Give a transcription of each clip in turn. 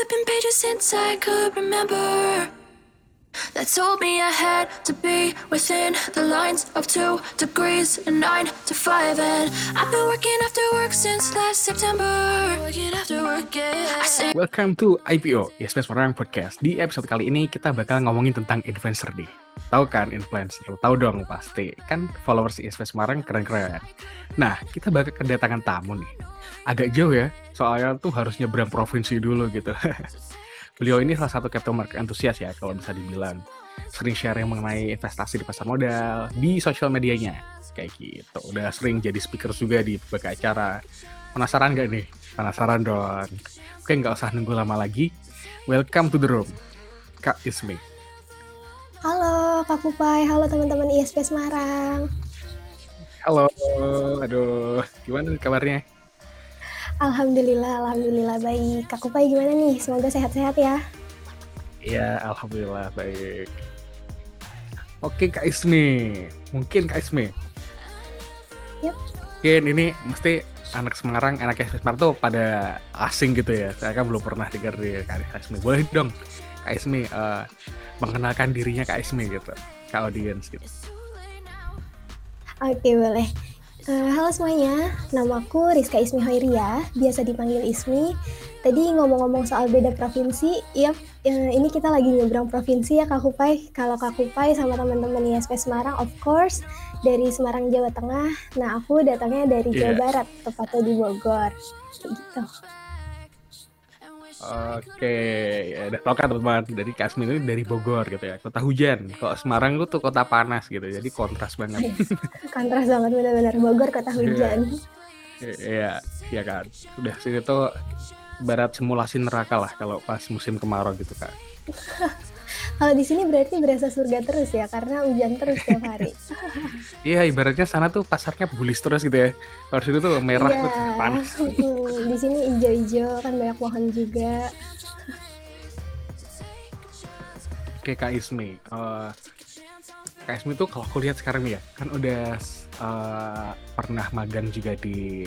flipping pages since I could remember. That told me I had to be within the lines of two degrees and nine to five. And I've been working after work since last September. Working after work, yeah. Welcome to IPO, Yes Orang Podcast. Di episode kali ini kita bakal ngomongin tentang influencer nih. Tahu kan influencer? Tahu dong pasti. Kan followers ISP Semarang keren-keren. Nah, kita bakal kedatangan tamu nih. Agak jauh ya, soalnya tuh harus nyebrang provinsi dulu gitu. Beliau ini salah satu capital market entusias ya, kalau bisa dibilang. Sering sharing mengenai investasi di pasar modal, di sosial medianya. Kayak gitu. Udah sering jadi speaker juga di berbagai acara. Penasaran gak nih? Penasaran dong. Oke, nggak usah nunggu lama lagi. Welcome to the room. Kak Ismi. Halo Kak Pupai, halo teman-teman ISP Semarang. Halo, aduh, gimana kabarnya? Alhamdulillah, alhamdulillah baik. Kak Pupai gimana nih? Semoga sehat-sehat ya. Iya, alhamdulillah baik. Oke, Kak Ismi. Mungkin Kak Ismi. Yap. Mungkin ini mesti anak Semarang, anak Semarang tuh pada asing gitu ya. Saya kan belum pernah dengar di Kak Ismi. Boleh dong, Kak Ismi eh, mengenalkan dirinya Kak Ismi gitu, ke audiens gitu. Oke, boleh. Eh, halo semuanya, namaku Rizka Ismi Hoiria, biasa dipanggil Ismi. Tadi ngomong-ngomong soal beda provinsi, yap, eh, ini kita lagi nyebrang provinsi ya Kak Kupai. Kalau Kak Kupai sama teman-teman ISP Semarang, of course, dari Semarang, Jawa Tengah. Nah, aku datangnya dari Jawa Iya. Barat, tepatnya di Bogor. Kayak gitu. Oke, ya udah tau kan teman-teman, dari Kak Ismi ini dari Bogor gitu ya, kota hujan. Kalau Semarang itu tuh kota panas gitu, jadi kontras banget. Kontras banget benar-benar Bogor kota hujan. Iya, iya kan. Udah sini tuh barat simulasi neraka lah kalau pas musim kemarau gitu kak. Kalau di sini berarti berasa surga terus ya karena hujan terus tiap hari. Iya, ibaratnya sana tuh pasarnya bulis terus gitu ya. Kalau sini tuh merah Iya. tuh panas. Di sini hijau-hijau kan banyak pohon juga. Oke Kak Ismi, Eh, Kak Ismi tuh kalau aku lihat sekarang ya, kan udah eh, pernah magang juga di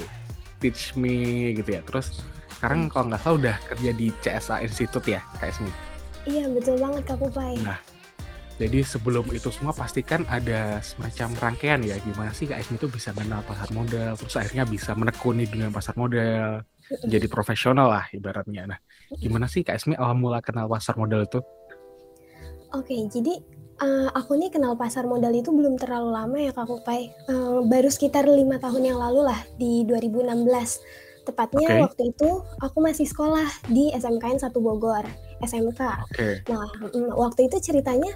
Teach Me gitu ya. Terus sekarang kalau nggak salah udah kerja di CSA Institute ya Kak Ismi. Iya betul banget Kak Kupai. Nah, jadi sebelum itu semua pastikan ada semacam rangkaian ya gimana sih Kak Ismi itu bisa kenal pasar modal, terus akhirnya bisa menekuni dengan pasar modal, jadi profesional lah ibaratnya. Nah, gimana sih Kak Ismi awal mula kenal pasar modal itu? Oke, jadi eh, aku nih kenal pasar modal itu belum terlalu lama ya Kak Kupai. Eh, baru sekitar lima tahun yang lalu lah di 2016. Tepatnya Oke. waktu itu aku masih sekolah di SMKN 1 Bogor, SMK. Oke, Nah, mm, waktu itu ceritanya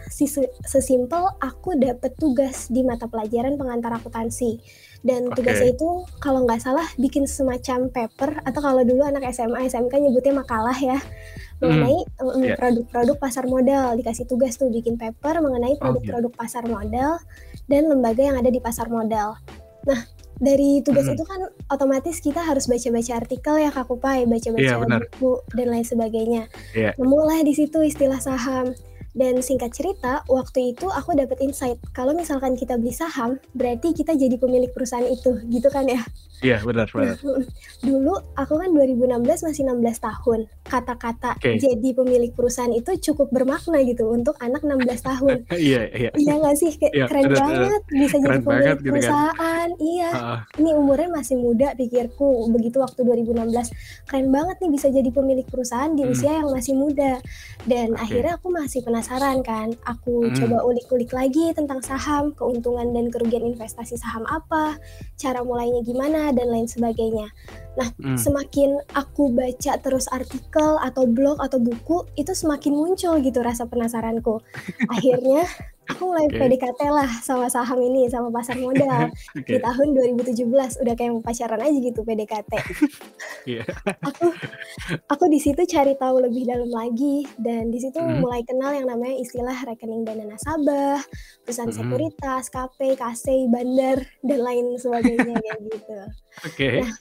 sesimpel aku dapet tugas di mata pelajaran pengantar akuntansi. Dan Oke. tugasnya itu kalau nggak salah bikin semacam paper atau kalau dulu anak SMA, SMK nyebutnya makalah ya. Mengenai mm, iya. produk-produk pasar modal. Dikasih tugas tuh bikin paper mengenai Oh, produk-produk pasar modal dan lembaga yang ada di pasar modal. Nah, dari tugas Mhm. itu kan otomatis kita harus baca-baca artikel ya Kak Kupai, baca-baca Iya, benar. buku dan lain sebagainya. Iya. Nemulah di situ istilah saham. Dan singkat cerita, waktu itu aku dapat insight kalau misalkan kita beli saham, berarti kita jadi pemilik perusahaan itu, gitu kan ya? Iya benar benar. Dulu aku kan 2016 masih 16 tahun. Kata-kata Oke. jadi pemilik perusahaan itu cukup bermakna gitu untuk anak 16 tahun. Iya iya. Iya nggak sih? Kayak Iya, keren benar. banget bisa jadi Keren pemilik banget gitu kan. perusahaan. Iya. Heeh. Ini umurnya masih muda pikirku begitu waktu 2016. Keren banget nih bisa jadi pemilik perusahaan di Hmm. usia yang masih muda. Dan Oke. akhirnya aku masih penasaran kan. Aku Hmm. coba ulik-ulik lagi tentang saham, keuntungan dan kerugian investasi saham apa, cara mulainya gimana dan lain sebagainya. Nah, Hmm. semakin aku baca terus artikel atau blog atau buku, itu semakin muncul gitu rasa penasaranku. Akhirnya aku mulai Oke. PDKT lah sama saham ini, sama pasar modal Oke. di tahun 2017 udah kayak mau pacaran aja gitu PDKT. Iya. Aku aku di situ cari tahu lebih dalam lagi dan di situ Mhm. mulai kenal yang namanya istilah rekening dana nasabah, perusahaan Mhm. sekuritas, KP, KC, bandar dan lain sebagainya kayak gitu. Oke. Nah,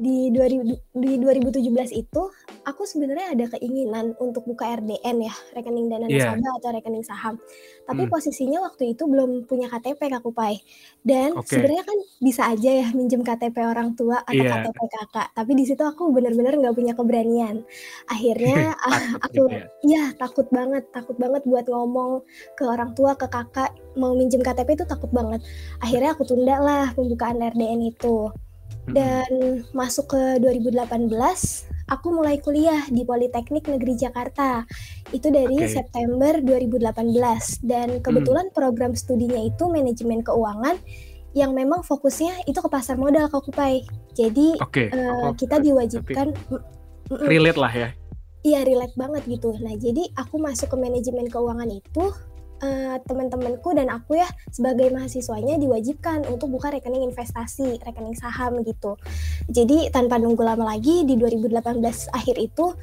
di 2000 di 2017 itu aku sebenarnya ada keinginan untuk buka RDN ya, rekening dana Iya. nasabah atau rekening saham. Tapi Mmm. posisinya waktu itu belum punya KTP Kak Kupai. Dan Oke. sebenarnya kan bisa aja ya minjem KTP orang tua atau Iya. KTP kakak, tapi di situ aku bener-bener nggak punya keberanian. Akhirnya, ah, Takut aku gitu ya? iya takut banget takut banget buat ngomong ke orang tua, ke kakak, mau minjem KTP itu takut banget. Akhirnya aku tunda lah pembukaan RDN itu. Dan masuk ke 2018, aku mulai kuliah di Politeknik Negeri Jakarta. Itu dari Oke. September 2018 dan Mmm. kebetulan program studinya itu manajemen keuangan yang memang fokusnya itu ke pasar modal Kak Kupai. Jadi, Oke. eee, Oh, kita diwajibkan relate lah ya? Iya relate banget gitu. Nah jadi aku masuk ke manajemen keuangan itu, eee, temen-temenku dan aku ya sebagai mahasiswanya diwajibkan untuk buka rekening investasi, rekening saham gitu. Jadi tanpa nunggu lama lagi di 2018 akhir itu,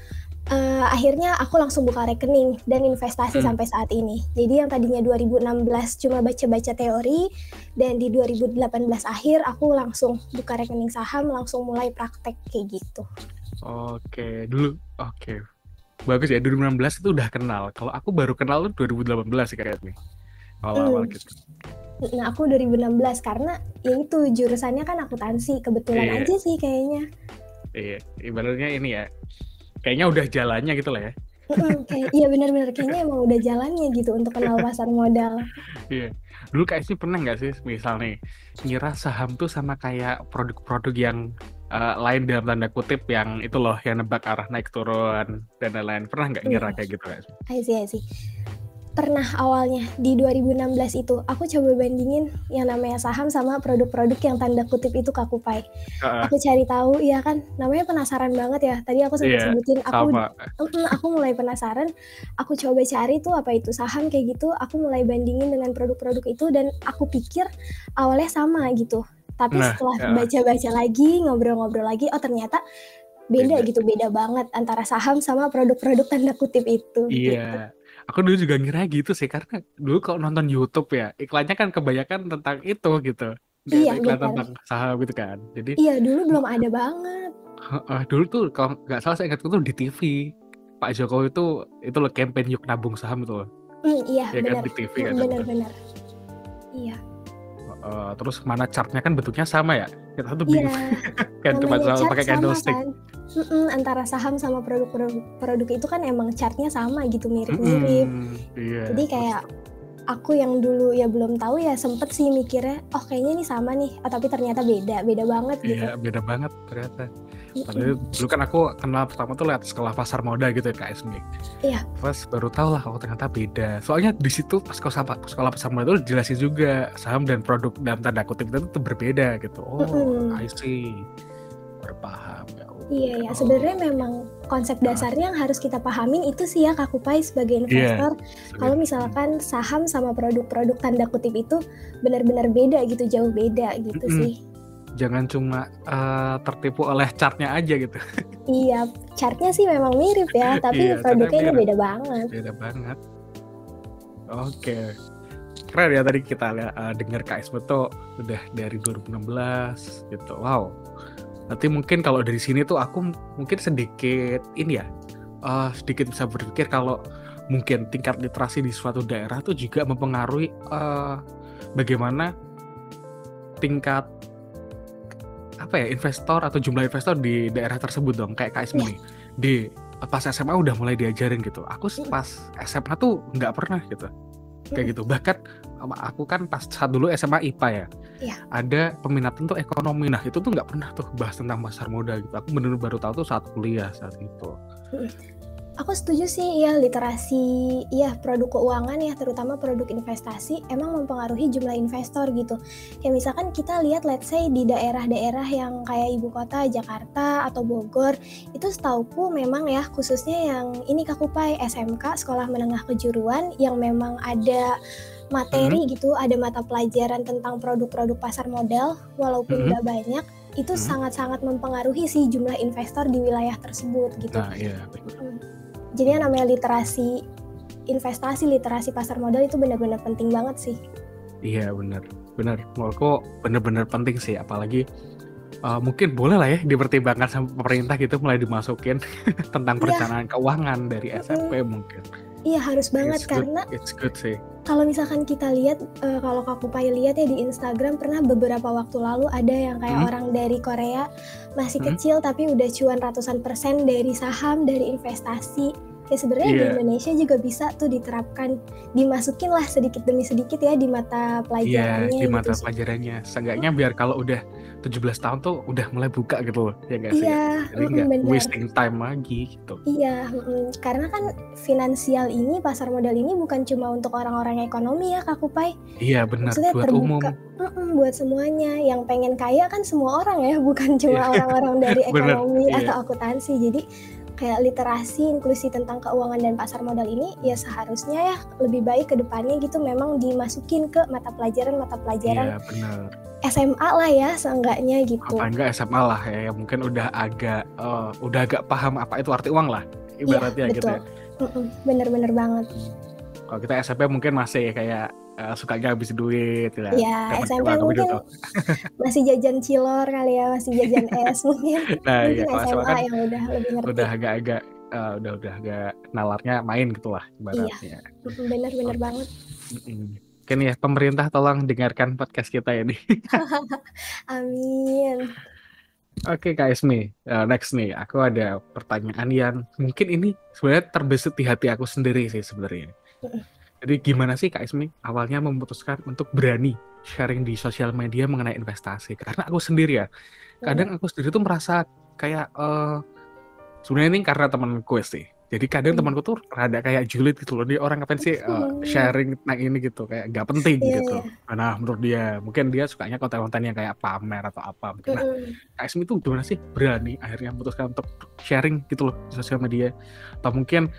eee, akhirnya aku langsung buka rekening dan investasi Mmm. sampai saat ini. Jadi yang tadinya 2016 cuma baca-baca teori dan di 2018 akhir aku langsung buka rekening saham, langsung mulai praktek kayak gitu. Oke, dulu oke. Bagus ya 2016 itu udah kenal. Kalau aku baru kenal tuh 2018 sih kayaknya. Awal-awal Mmm. gitu. Nah aku 2016 karena ya itu jurusannya kan akuntansi, kebetulan Iya. aja sih kayaknya. Iya, ibaratnya ini ya, kayaknya udah jalannya gitu lah ya. Kayak iya bener, kayaknya emang udah jalannya gitu untuk kenal pasar modal. Iya. Dulu Ismi pernah nggak sih misal nih, ngira saham tuh sama kayak produk-produk yang, eee, lain dalam tanda kutip yang itu loh, yang nebak arah naik turun dan lain-lain. Pernah nggak ngira Iya. kayak gitu Ismi? I see I see. Pernah awalnya di 2016 itu, aku coba bandingin yang namanya saham sama produk-produk yang tanda kutip itu Kak Kupai. Heeh. Aku cari tahu iya kan, namanya penasaran banget ya. Tadi aku sempet Iya, sebutin aku sama. aku mulai penasaran, aku coba cari tuh apa itu saham kayak gitu, aku mulai bandingin dengan produk-produk itu dan aku pikir awalnya sama gitu. Tapi Nah, setelah heeh. baca-baca lagi, ngobrol-ngobrol lagi, oh ternyata beda Beda. gitu, beda banget antara saham sama produk-produk tanda kutip itu, gitu. Iya. Aku dulu juga ngira gitu sih, karena dulu kalau nonton YouTube ya, iklannya kan kebanyakan tentang itu gitu. Iya, iklan bener. tentang saham gitu kan. Jadi Iya, dulu belum ada banget. Heeh, dulu tuh kalau nggak salah saya ingatku tuh di TV. Pak Jokowi itu itu loh campaign "Yuk Nabung Saham" itu loh. Mmm, iya Ya kan bener, di TV mhm, kan bener. Iya. Heeh, terus mana chartnya kan bentuknya sama ya. Kita tuh bingung Iya, kan cuma pakai candlestick. kan. Mhm, antara saham sama produk-produk produk itu kan emang chart-nya sama gitu, mirip-mirip. Mhm, iya. Jadi Terus kayak aku yang dulu ya belum tahu ya sempet sih mikirnya, "Oh kayaknya ini sama nih," oh tapi ternyata beda, beda banget gitu. Iya, beda banget ternyata. Padahal Mhm. dulu kan aku kenal pertama tuh lewat sekolah pasar modal gitu ya, Kak Ismi. Iya. Terus baru tahu lah, oh ternyata beda. Soalnya di situ pas sekolah sekolah pasar modal tuh dijelasin juga saham dan produk dalam tanda kutip itu tuh berbeda gitu. Oh, Mhm. I see. Baru paham, ya Iya ya, sebenarnya memang konsep dasarnya yang harus kita pahamin itu sih ya Kak Kupai sebagai Iya, investor. Kalau sebagai misalkan saham sama produk-produk tanda kutip itu benar-benar beda gitu, jauh beda gitu Mhm. sih. Jangan cuma, eee, tertipu oleh chartnya aja gitu. Iya, chart-nya sih memang mirip ya, tapi Iya, produknya ini beda banget. Beda banget. Oke. Keren ya tadi kita lihat eee, denger Kak Ismet tuh udah dari 2016 gitu. Wow. Nanti mungkin kalau dari sini tuh aku mungkin sedikit ini ya, eee, sedikit bisa berpikir kalau mungkin tingkat literasi di suatu daerah tuh juga mempengaruhi, eee, bagaimana tingkat apa ya, investor atau jumlah investor di daerah tersebut dong. Kayak Kak Ismi Iya. nih, di pas SMA udah mulai diajarin gitu. Aku Mhm. pas SMA tuh nggak pernah gitu, kayak Mhm. gitu. Bahkan aku kan pas saat dulu SMA IPA ya, Iya. ada peminatan tuh ekonomi. Nah itu tuh nggak pernah tuh bahas tentang pasar modal gitu. Aku bener-bener baru tahu tuh saat kuliah saat itu. Aku setuju sih ya literasi ya produk keuangan ya terutama produk investasi emang mempengaruhi jumlah investor gitu. Kayak misalkan kita lihat let's say di daerah-daerah yang kayak ibu kota Jakarta atau Bogor, itu setauku memang ya khususnya yang ini Kak Kupai, SMK, Sekolah Menengah Kejuruan yang memang ada materi Mhm. gitu, ada mata pelajaran tentang produk-produk pasar modal walaupun nggak banyak, itu Mhm. sangat-sangat mempengaruhi sih jumlah investor di wilayah tersebut gitu. Nah iya, betul. Mhm. Jadi yang namanya literasi investasi, literasi pasar modal itu benar-benar penting banget sih. Iya bener, bener. Menurutku bener-bener penting sih apalagi uh, mungkin boleh lah ya dipertimbangkan sama pemerintah gitu mulai dimasukin tentang Iya. perencanaan keuangan dari. SMP mungkin. Iya harus banget It's good, karena it's good sih. kalau misalkan kita lihat eh, kalau Kak Kupai lihat ya di Instagram pernah beberapa waktu lalu ada yang kayak Mhm. orang dari Korea masih Mhm. kecil tapi udah cuan ratusan persen dari saham, dari investasi. Ya sebenarnya di Iya. Indonesia juga bisa tuh diterapkan, dimasukin lah sedikit demi sedikit ya di mata Iya, pelajarannya di mata gitu. pelajarannya. Seenggaknya biar kalau udah 17 tahun tuh udah mulai buka gitu loh, ya nggak sih? Iya, Jadi nggak benar. wasting time lagi gitu. Iya, mm-mm. karena kan finansial ini pasar modal ini bukan cuma untuk orang-orang ekonomi ya Kak Kupai. Iya benar, Maksudnya buat umum. terbuka mm-mm, buat semuanya. Yang pengen kaya kan semua orang ya, bukan cuma Iya. orang-orang dari Bener, ekonomi iya. atau akuntansi. Jadi kayak literasi inklusi tentang keuangan dan pasar modal ini ya seharusnya ya lebih baik ke depannya gitu memang dimasukin ke mata pelajaran mata pelajaran Iya benar. SMA lah ya seenggaknya gitu. Apa enggak SMA lah ya, yang mungkin udah agak eh, udah agak paham apa itu arti uang lah, Iya, ibaratnya gitu betul. ya. Bener-bener banget. Kalau kita SMP mungkin masih kayak eh, suka habis duit, ya. Iya, SMP mungkin gitu. masih jajan cilor kali ya, masih jajan es mungkin. Nah, mungkin iya kalau SMA SMA kan yang udah lebih ngerti. udah agak-agak eh, udah udah agak nalarnya main gitulah Iya. ibaratnya. Mm-mm, Bener-bener banget. Mm-mm. Mungkin ya pemerintah tolong dengarkan podcast kita ini. Amin. Oke Kak Ismi, Eh, next nih aku ada pertanyaan yang mungkin ini sebenarnya terbesit di hati aku sendiri sih sebenarnya. Jadi gimana sih Kak Ismi awalnya memutuskan untuk berani sharing di sosial media mengenai investasi? Karena aku sendiri ya, kadang aku sendiri tuh merasa kayak eh sebenarnya ini karena temanku sih. Jadi kadang Hmm. temanku tuh rada kayak julid gitu loh. Dia orang ngapain sih Hmm. sharing tentang ini gitu, kayak nggak penting Iya, gitu. iya. Nah menurut dia, mungkin dia sukanya konten-konten yang kayak pamer atau apa. Mungkin nah. Kak Ismi itu gimana sih berani akhirnya memutuskan untuk sharing gitu loh di sosial media atau mungkin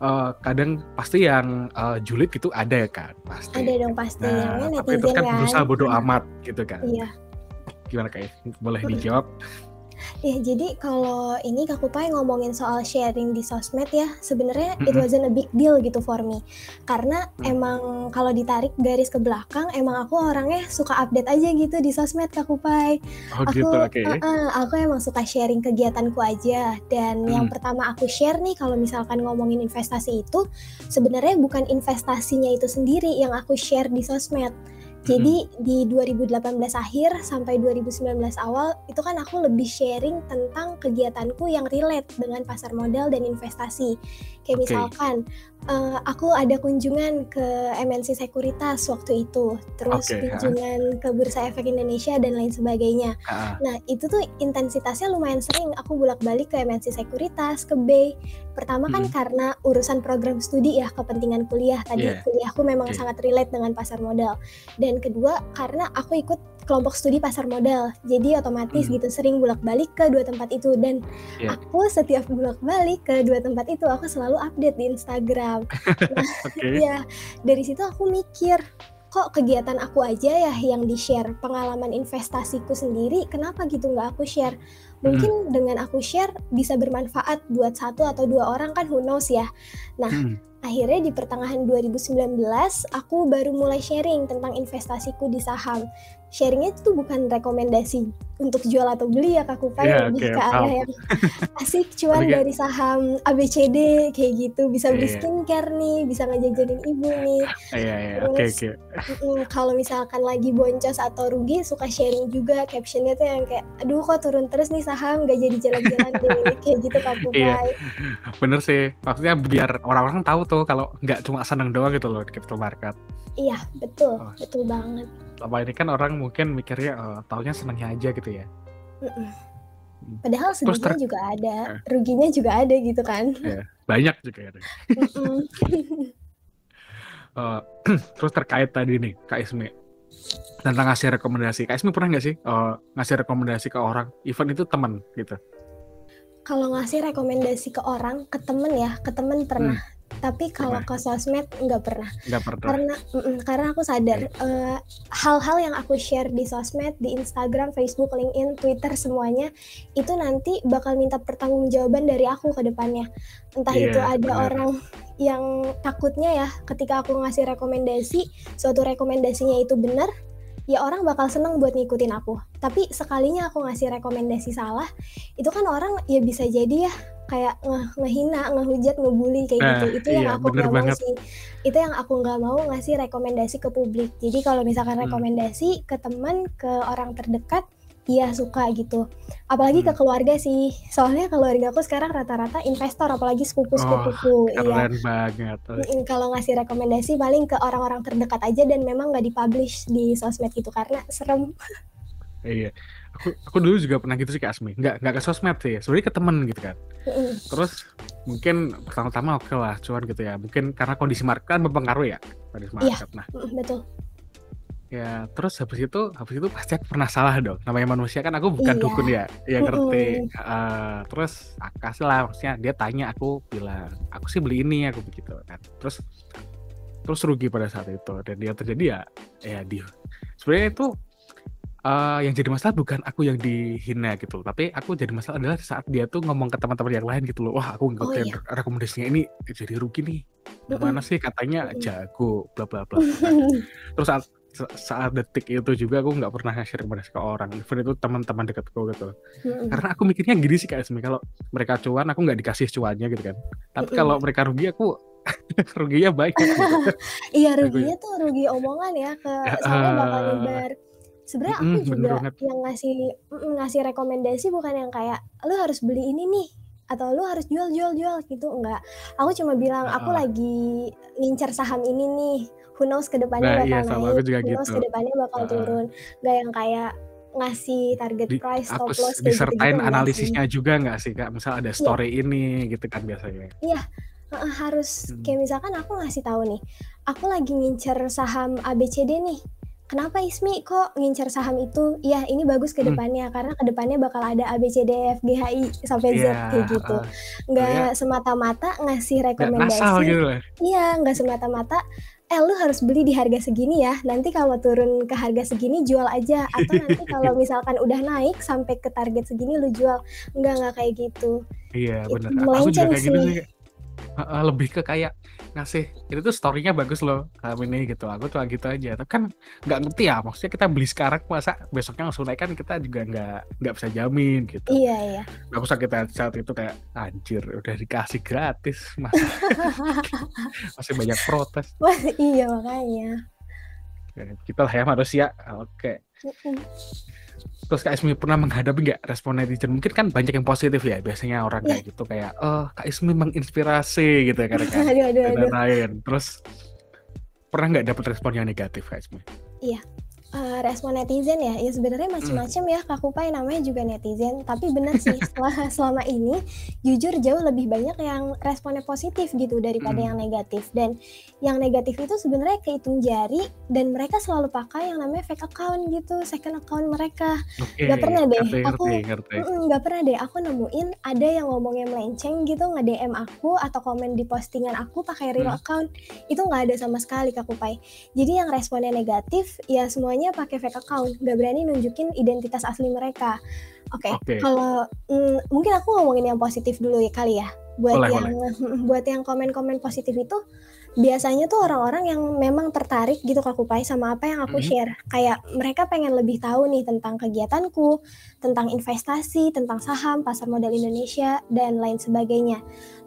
eh, kadang pasti yang eh, julid gitu ada ya kan pasti Ada dong pasti nah namanya tapi itu kan kan. berusaha bodoh amat gitu kan Iya. gimana Kak Ismi? boleh dijawab Ya, jadi kalau ini Kak Kupai ngomongin soal sharing di sosmed ya, sebenarnya it Mm-mm. wasn't a big deal gitu for me. Karena Hmm. emang kalau ditarik garis ke belakang, emang aku orangnya suka update aja gitu di sosmed Kak Kupai. oh Aku, gitu oke uh-uh, aku emang suka sharing kegiatanku aja. Dan yang Hmm. pertama aku share nih kalau misalkan ngomongin investasi itu, sebenarnya bukan investasinya itu sendiri yang aku share di sosmed. Jadi di 2018 akhir sampai 2019 awal itu kan aku lebih sharing tentang kegiatanku yang relate dengan pasar modal dan investasi. Kayak Oke. misalkan eh, aku ada kunjungan ke MNC Sekuritas waktu itu, terus ha. kunjungan ke Bursa Efek Indonesia dan lain sebagainya. Ah, Nah, itu tuh intensitasnya lumayan sering aku bolak-balik ke MNC Sekuritas, ke B. Pertama kan Hmm. karena urusan program studi ya, kepentingan kuliah. Tadi Iya. kuliahku memang Oke. sangat relate dengan pasar modal. Dan kedua, karena aku ikut kelompok studi pasar modal. Jadi otomatis Hmm. gitu sering bolak-balik ke dua tempat itu dan Iya. aku setiap bolak-balik ke dua tempat itu aku selalu update di Instagram. oke Ya, dari situ aku mikir, kok kegiatan aku aja ya yang di-share, pengalaman investasiku sendiri, kenapa gitu nggak aku share? Mungkin dengan aku share bisa bermanfaat buat satu atau dua orang kan who knows ya. Nah, Hmm. akhirnya di pertengahan 2019 aku baru mulai sharing tentang investasiku di saham. Sharingnya itu bukan rekomendasi untuk jual atau beli ya Kak Kupai, Iya, lebih oke, ke arah yang asik cuan dari saham ABCD kayak gitu, bisa beli Iya. skincare nih, bisa ngejajanin ibu nih. iya iya oke Terus, oke Mm-mm, kalau misalkan lagi boncos atau rugi suka sharing juga captionnya tuh yang kayak aduh kok turun terus nih saham gak jadi jalan-jalan deh kayak gitu Kak Iya. Kupai. bener sih maksudnya biar orang-orang tahu tuh kalau nggak cuma seneng doang gitu loh di capital market Iya betul, Oh. betul banget. selama ini kan orang mungkin mikirnya eh, taunya senengnya aja gitu ya Mm-mm. Padahal sedihnya ter- juga ada, Eh. ruginya juga ada gitu kan. banyak juga ya. Eh, terus terkait tadi nih Kak Ismi tentang ngasih rekomendasi Kak Ismi pernah nggak sih eh, ngasih rekomendasi ke orang even itu teman gitu Kalau ngasih rekomendasi ke orang, ke temen ya, ke temen pernah. Tapi kalau ke sosmed nggak pernah. nggak pernah Karena mm-mm, karena aku sadar eh, hal-hal yang aku share di sosmed, di Instagram, Facebook, LinkedIn, Twitter semuanya itu nanti bakal minta pertanggungjawaban dari aku ke depannya. Entah Iya, itu ada benar. orang yang takutnya ya ketika aku ngasih rekomendasi, suatu rekomendasinya itu benar, ya orang bakal seneng buat ngikutin aku. Tapi sekalinya aku ngasih rekomendasi salah, itu kan orang ya bisa jadi ya kayak nge ngehina, ngehujat, ngebully kayak gitu. Nah, Itu yang iya aku bener nggak mau banget. sih. Itu yang aku nggak mau ngasih rekomendasi ke publik. Jadi kalau misalkan Hmm. rekomendasi ke teman, ke orang terdekat, iya suka gitu. Apalagi ke Hmm. keluarga sih. Soalnya keluargaku sekarang rata-rata investor, apalagi Oh, sepupu-sepupuku. Iya. keren banget. Mhm, kalau ngasih rekomendasi paling ke orang-orang terdekat aja dan memang nggak di-publish di sosmed gitu karena serem. Iya. Aku aku dulu juga pernah gitu sih Kak Asmi. Nggak nggak ke sosmed sih, sebenarnya ke temen gitu kan. Terus mungkin pertama-tama oke lah cuan gitu ya. Mungkin karena kondisi market kan berpengaruh ya, kondisi Iya, market. Nah, mhm, betul. ya terus habis itu habis itu pasti aku pernah salah dong. Namanya manusia kan aku bukan Iya. dukun ya. Ya ngerti. Heeh. terus kasih lah maksudnya dia tanya aku bilang, "Aku sih beli ini," aku begitu kan. Terus terus rugi pada saat itu dan yang terjadi ya ya dia sebenarnya itu eh, yang jadi masalah bukan aku yang dihina gitu tapi aku jadi masalah adalah saat dia tuh ngomong ke teman-teman yang lain gitu loh. Wah aku Oh ngikutin iya. rekomendasinya ini jadi rugi nih. Gimana sih katanya? Jago bla bla bla. Terus saat sa- saat detik itu juga aku nggak pernah ngasih rekomendasi ke orang even itu teman-teman dekatku gitu karena aku mikirnya gini sih kayak kalau mereka cuan aku nggak dikasih cuannya gitu kan. Tapi kalau mereka rugi aku ruginya banyak gitu. Iya aku ya. ruginya tuh rugi omongan ya ke soalnya bakal nyebar. Sebenarnya aku Mm-mm, bener juga yang ngasih ngasih rekomendasi bukan yang kayak lu harus beli ini nih atau lu harus jual jual jual gitu enggak. Aku cuma bilang aku Heeh. lagi ngincer saham ini nih. Who knows ke depannya nah iya bakal sama naik, aku juga who knows gitu ke depannya bakal Heeh. turun. Enggak yang kayak ngasih target di price, aku stop loss disertain sih. analisisnya juga nggak sih kak misal ada Iya, story ini gitu kan biasanya iya, harus Hmm. kayak misalkan aku ngasih tahu nih, aku lagi ngincer saham ABCD nih. Kenapa Ismi kok ngincer saham itu? Iya, ini bagus ke Hmm. depannya karena ke depannya bakal ada G H I sampai Z iya kayak gitu. heeh. soalnya Nggak semata-mata ngasih rekomendasi, gitu iya, nggak semata-mata, eh lu harus beli di harga segini ya. Nanti kalau turun ke harga segini jual aja atau nanti kalau misalkan udah naik sampai ke target segini lu jual. Enggak, enggak kayak gitu. iya Itu bener aku juga kayak gitu sih. Heeh, lebih ke kayak ngasih itu tuh storynya bagus loh kami ini gitu. Aku cuma gitu aja. Tapi kan nggak ngerti ya maksudnya kita beli sekarang masa besoknya langsung naik kan kita juga nggak nggak bisa jamin gitu. Iya, iya. aku sakit hati saat itu kayak anjir udah dikasih gratis masih masih banyak protes. Wah, iya makanya. Ya, kita lah ya manusia. Oke. Mhm. Terus Kak Ismi pernah menghadapi nggak respon netizen? Mungkin kan banyak yang positif ya biasanya orang kayak gitu kayak oh Kak Ismi menginspirasi gitu ya kadang kan Aduh, aduh, dan lain-lain. Terus pernah nggak dapet respon yang negatif Kak Ismi? Iya. Eh, respon netizen ya, ya sebenarnya Hmm. macam-macam ya Kak Kupai namanya juga netizen. Tapi benar sih setelah selama ini jujur jauh lebih banyak yang responnya positif gitu daripada Hmm. yang negatif. Dan yang negatif itu sebenarnya kehitung jari dan mereka selalu pakai yang namanya fake account gitu, second account mereka. oke Gak pernah deh, ngerti aku ngerti ngerti gak pernah deh aku nemuin ada yang ngomongnya melenceng gitu nge-DM aku atau komen di postingan aku pakai real Hmm. account. Itu nggak ada sama sekali Kak Kupai. Jadi yang responnya negatif ya semuanya pakai fake account, gak berani nunjukin identitas asli mereka. Oke, oke kalau mm, mungkin aku ngomongin yang positif dulu ya kali ya. Buat boleh yang boleh buat yang komen-komen positif itu biasanya tuh orang-orang yang memang tertarik gitu Kak Kupai sama apa yang aku Mhm. share. Kayak mereka pengen lebih tahu nih tentang kegiatanku, tentang investasi, tentang saham, pasar modal Indonesia dan lain sebagainya.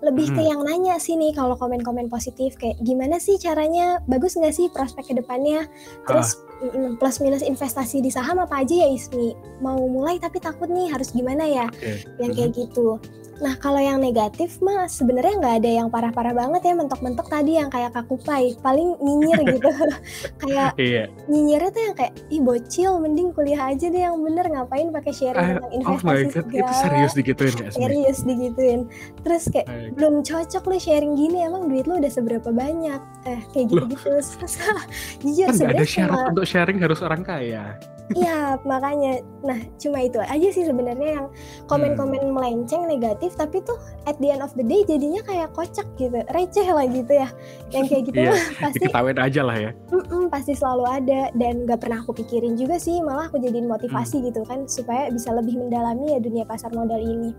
Lebih ke Mhm. yang nanya sih nih kalau komen-komen positif kayak gimana sih caranya, bagus nggak sih prospek ke depannya? ah. Terus mm, plus minus investasi di saham apa aja ya Ismi? Mau mulai tapi takut nih harus gimana ya? oke. Yang kayak gitu. Nah kalau yang negatif mah sebenarnya nggak ada yang parah-parah banget ya mentok-mentok tadi yang kayak kakupai paling nyinyir gitu. Kayak iya. nyinyirnya tuh yang kayak ih bocil mending kuliah aja deh yang bener. Ngapain pakai sharing Ah, tentang oh my investasi god itu serius digituin Kak Ismi? Serius digituin. Terus kayak belum cocok lu sharing gini emang duit lu udah seberapa banyak eh kayak loh gitu-gitu jujur kan ada syarat cuma untuk sharing harus orang kaya Iya, makanya. Nah, cuma itu aja sih sebenarnya yang hmm. komen-komen melenceng negatif, tapi tuh at the end of the day jadinya kayak kocak gitu, receh lah gitu ya. Yang kayak gitu iya mah pasti, diketawain aja lah ya mm-mm, pasti selalu ada dan gak pernah aku pikirin juga sih, malah aku jadiin Hmm. motivasi gitu kan supaya bisa lebih mendalami ya dunia pasar modal ini.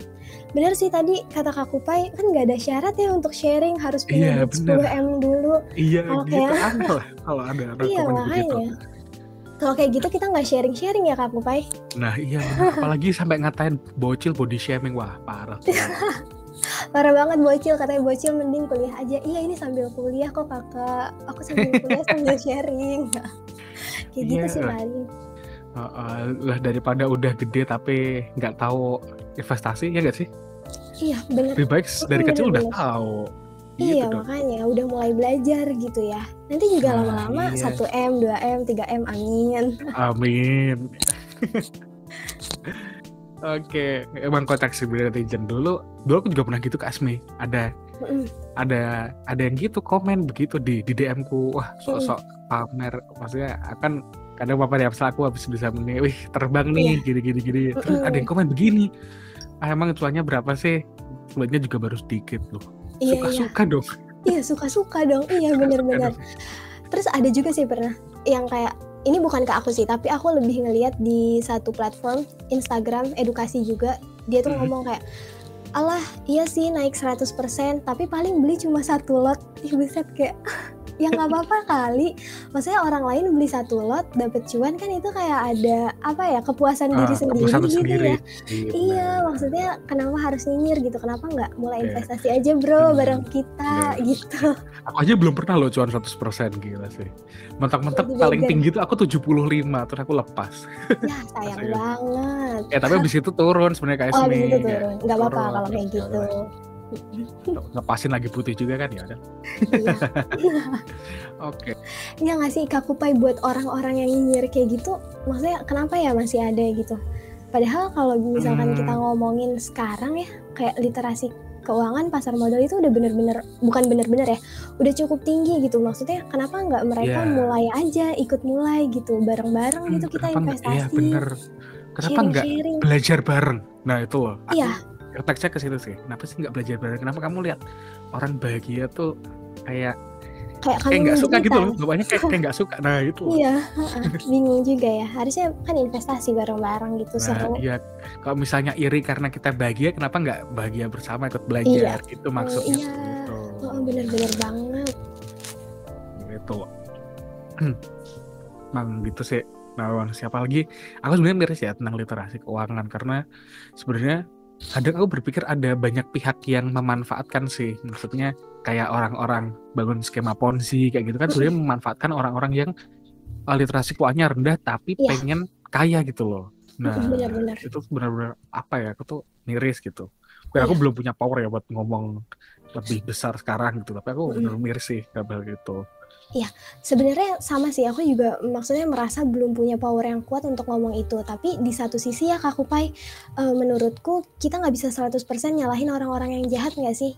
Bener sih tadi kata Kak Kupai kan gak ada syarat ya untuk sharing harus punya iya duit bener 10 m dulu. iya Kalau gitu kayak aneh lah kalau ada iya begitu. Kalau kayak gitu kita nggak sharing-sharing ya Kak Kupai? Nah iya, apalagi sampai ngatain bocil body shaming, wah parah. Parah banget bocil, katanya bocil mending kuliah aja. Iya ini sambil kuliah kok kakak, aku sambil kuliah sambil sharing. Kayak gitu Iya, sih paling. heeh, lah daripada udah gede tapi nggak tahu investasi, ya nggak sih? Iya bener, Lebih baik dari kecil bener udah tahu, gitu Iya dong. makanya, udah mulai belajar gitu ya. Nanti juga Nah lama-lama iya. 1M, 2M, 3M, amin. Amin. Oke, emang konteks sebenarnya netizen dulu dulu aku juga pernah gitu Kak Asmi, ada Mhm. ada ada yang gitu komen begitu di di DM-ku, wah Mhm. sok-sok pamer, maksudnya kan kadang ya misal aku habis bisa ini, "Wih terbang Iya. nih gini gini gini," terus ada yang komen begini, "Ah emang cuannya berapa sih?" Cuannya juga baru sedikit loh, Iya iya. suka-suka dong. Iya suka-suka dong, iya bener. dong. Terus ada juga sih pernah yang kayak ini bukan ke aku sih, tapi aku lebih ngelihat di satu platform Instagram edukasi juga. Dia tuh Mhm. ngomong kayak, "Alah, iya sih naik 100%, tapi paling beli cuma satu lot." Ih buset kayak ya nggak apa-apa kali. Maksudnya orang lain beli satu lot dapet cuan kan itu kayak ada apa ya kepuasan diri Ah, sendiri kepuasan gitu sendiri. ya. Iya Iya, maksudnya kenapa harus nyinyir gitu? Kenapa nggak mulai Iya. investasi aja bro Bener, bareng kita bener. gitu? Aku aja belum pernah loh cuan 100% gila sih. Mentok-mentok paling tinggi tuh aku 75 terus aku lepas. Ya sayang banget. Ya tapi abis itu turun sebenarnya Kak Oh Esmi, itu kayak turun, nggak apa-apa kalau kayak ya gitu. Ngepasin lagi putih juga kan ya udah. Iya. Oke. Iya nggak sih Kak Kupai buat orang-orang yang nyinyir kayak gitu, maksudnya kenapa ya masih ada gitu? Padahal kalau misalkan kita Hmm. ngomongin sekarang ya, kayak literasi keuangan pasar modal itu udah bener-bener bukan bener-bener ya, udah cukup tinggi gitu. Maksudnya kenapa nggak mereka Iya. mulai aja, ikut mulai gitu, bareng-bareng Hmm, gitu kita? Iya investasi, bener. Kenapa nggak belajar bareng? Nah itu loh. Iya. Konteksnya ke situ sih. Kenapa sih nggak belajar bareng? Kenapa kamu lihat orang bahagia tuh kayak Kayak kayak kamu nggak suka gitu loh. Bapaknya kayak kayak nggak suka. Nah itu. Iya, bingung juga ya. Harusnya kan investasi bareng-bareng gitu Nah seru. iya. Kalau misalnya iri karena kita bahagia, kenapa nggak bahagia bersama ikut Iya. belajar? Gitu Oh maksudnya iya. gitu. Heeh, bener-bener banget. Gitu. Emang gitu sih. Nah, siapa lagi? Aku sebenarnya miris ya tentang literasi keuangan karena sebenarnya kadang aku berpikir ada banyak pihak yang memanfaatkan sih. Maksudnya kayak orang-orang bangun skema ponzi kayak gitu kan sebenarnya memanfaatkan orang-orang yang uh, literasi keuangannya rendah tapi Iya. pengen kaya gitu loh. Nah, bener-bener. itu benar-benar apa ya? Aku tuh miris gitu. Kayak aku Iya. belum punya power ya buat ngomong lebih besar sekarang gitu, tapi aku Mhm. benar miris sih hal gitu. Iya, sebenarnya sama sih. Aku juga maksudnya merasa belum punya power yang kuat untuk ngomong itu. Tapi di satu sisi ya Kak Kupai, eh, menurutku kita nggak bisa 100% nyalahin orang-orang yang jahat nggak sih?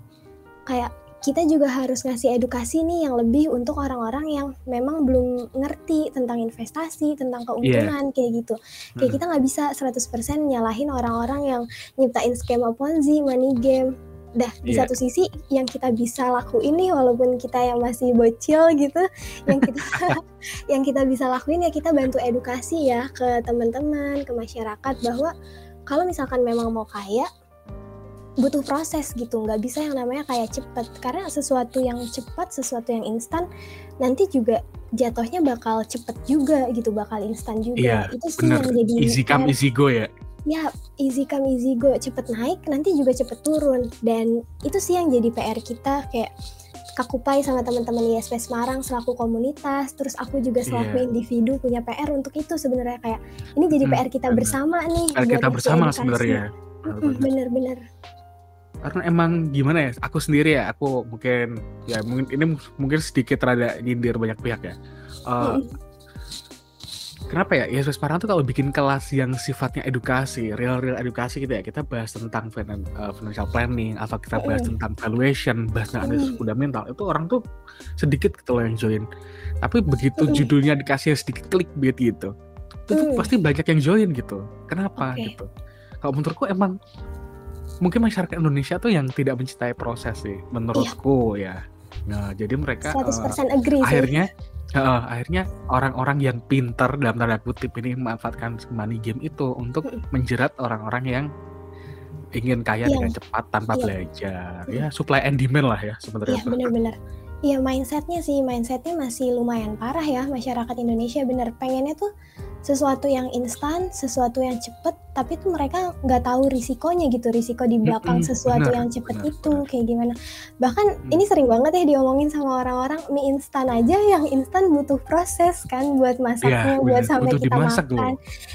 Kayak kita juga harus ngasih edukasi nih yang lebih untuk orang-orang yang memang belum ngerti tentang investasi, tentang Iya. keuntungan kayak gitu. Kayak Mhm. kita nggak bisa 100% nyalahin orang-orang yang nyiptain skema ponzi, money game. Dah di Iya. satu sisi yang kita bisa lakuin nih walaupun kita yang masih bocil gitu, yang kita yang kita bisa lakuin ya kita bantu edukasi ya ke teman-teman, ke masyarakat bahwa kalau misalkan memang mau kaya butuh proses gitu, nggak bisa yang namanya kayak cepet. Karena sesuatu yang cepat, sesuatu yang instan nanti juga jatuhnya bakal cepet juga gitu, bakal instan juga. Iya, Itu sih bener. yang jadi Easy come, PR easy go ya. Ya, easy come easy go, cepet naik nanti juga cepet turun dan itu sih yang jadi PR kita kayak Kakupai sama teman-teman ISP Semarang selaku komunitas, terus aku juga selaku Iya. individu punya PR untuk itu sebenarnya kayak ini jadi Mhm, PR kita bener. bersama nih PR kita bersama sebenarnya. Bener-bener. Karena emang gimana ya, aku sendiri ya, aku mungkin ya mungkin ini mungkin sedikit rada nyindir banyak pihak ya. Mm-mm. Kenapa ya ISP Semarang tuh kalau bikin kelas yang sifatnya edukasi, real-real edukasi gitu ya, kita bahas tentang eh, financial planning atau kita bahas tentang valuation, bahas tentang analisis fundamental, itu orang tuh sedikit gitu loh yang join. Tapi begitu judulnya dikasih sedikit clickbait gitu, itu Mm. pasti banyak yang join gitu. Kenapa Oke. gitu? Kalau menurutku emang mungkin masyarakat Indonesia tuh yang tidak mencintai proses sih, menurutku ya. Nah, jadi mereka eh, 100% agree sih. akhirnya Heeh, akhirnya orang-orang yang pinter dalam tanda kutip ini memanfaatkan money game itu untuk menjerat orang-orang yang ingin kaya Yang dengan cepat tanpa iya. belajar. Ya supply and demand lah ya sebenarnya. Iya bener-bener. Iya mindsetnya sih, mindsetnya masih lumayan parah ya masyarakat Indonesia bener pengennya tuh sesuatu yang instan, sesuatu yang cepet, tapi tuh mereka nggak tahu risikonya gitu, risiko di belakang Mhm, sesuatu bener yang cepet bener itu bener. kayak gimana. Bahkan Mhm. ini sering banget ya diomongin sama orang-orang mie instan aja yang instan butuh proses kan buat masaknya, buat bener, sampai butuh kita dimasak makan. loh.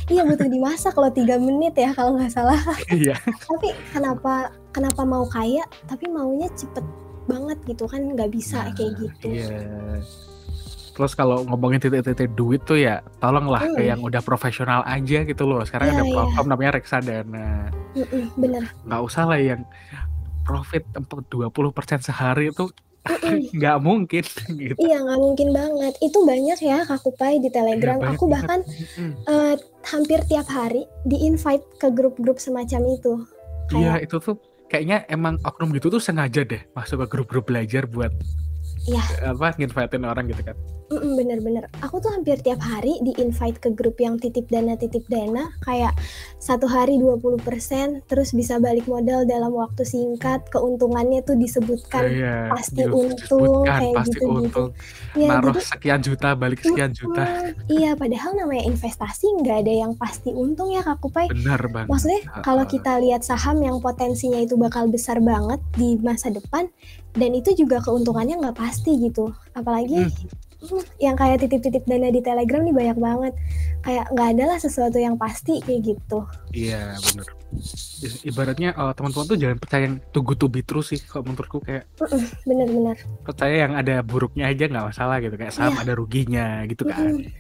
Iya butuh dimasak loh 3 menit ya kalau nggak salah. Iya. Tapi kenapa kenapa mau kaya tapi maunya cepet banget gitu kan nggak bisa kayak Nah, gitu. iya. Terus kalau ngomongin titik-titik duit tuh ya tolonglah ke Mmm. yang udah profesional aja gitu loh. Sekarang Iya ada iya. platform namanya Reksadana. Mhm, bener. Nggak usah lah yang profit empat 20% sehari itu nggak mungkin gitu. Iya nggak mungkin banget. Itu banyak ya Kak Kupai di Iya Telegram. banyak Aku bahkan, Mhm. eee, hampir tiap hari di-invite ke grup-grup semacam itu. Iya Kayak itu tuh kayaknya emang oknum gitu tuh sengaja deh masuk ke grup-grup belajar buat, Iya. apa, nginvite-in orang gitu kan. Mhm, bener bener. Aku tuh hampir tiap hari di-invite ke grup yang titip dana titip dana, kayak 1 hari 20% terus bisa balik modal dalam waktu singkat, keuntungannya tuh disebutkan Iya, pasti dis untung, disebutkan kayak pasti gitu-gitu. untung. Iya Naruh jadi sekian juta, balik sekian juta. iya padahal namanya investasi nggak ada yang pasti untung ya Kak Kupai. Bener banget, Maksudnya kalau kita lihat saham yang potensinya itu bakal besar banget di masa depan, dan itu juga keuntungannya nggak pasti gitu. Apalagi Mhm. Mhm, yang kayak titip-titip dana di Telegram nih banyak banget. Kayak nggak ada lah sesuatu yang pasti kayak gitu. Iya bener. Ibaratnya, eee, teman-teman tuh jangan percaya yang too good to be true sih kalau menurutku kayak Mhm, bener bener. percaya yang ada buruknya aja nggak masalah gitu, kayak saham Iya. ada ruginya gitu kan. Mhm.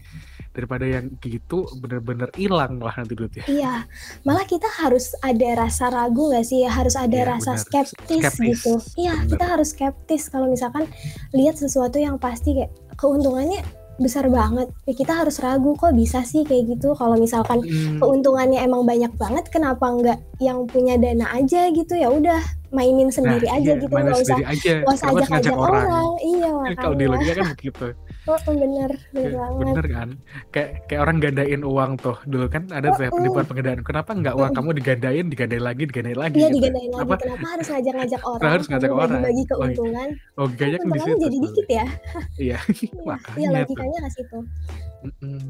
Daripada yang gitu bener-bener ilang malah nanti duitnya. Iya, malah kita harus ada rasa ragu nggak sih ya, harus ada Iya rasa bener, skeptis skeptis, gitu. Iya, kita harus skeptis kalau misalkan lihat sesuatu yang pasti kayak keuntungannya besar banget, ya kita harus ragu, kok bisa sih kayak gitu. Kalau misalkan Mhm. keuntungannya emang banyak banget, kenapa nggak yang punya dana aja gitu, ya udah mainin Nah sendiri aja iya, gitu, nggak usah nggak usah ngajak ajak-ajak orang? orang. Iya Kan kalau di makanya. logika kan begitu. Heeh, bener bener Iya banget. bener kan? Kayak kayak orang gandain uang tuh, dulu kan ada tuh ya penipuan penggandaan, kenapa nggak uang kamu digandain, digandain lagi, digandain lagi Iya gitu. digandain lagi, Kenapa kenapa harus ngajak-ngajak kenapa orang, harus ngajak orang? bagi-bagi Log keuntungan, kan logikanya kan di situ jadi dikit ya. Iya, Iya, iya makanya tuh. logikanya ke situ. Mhm.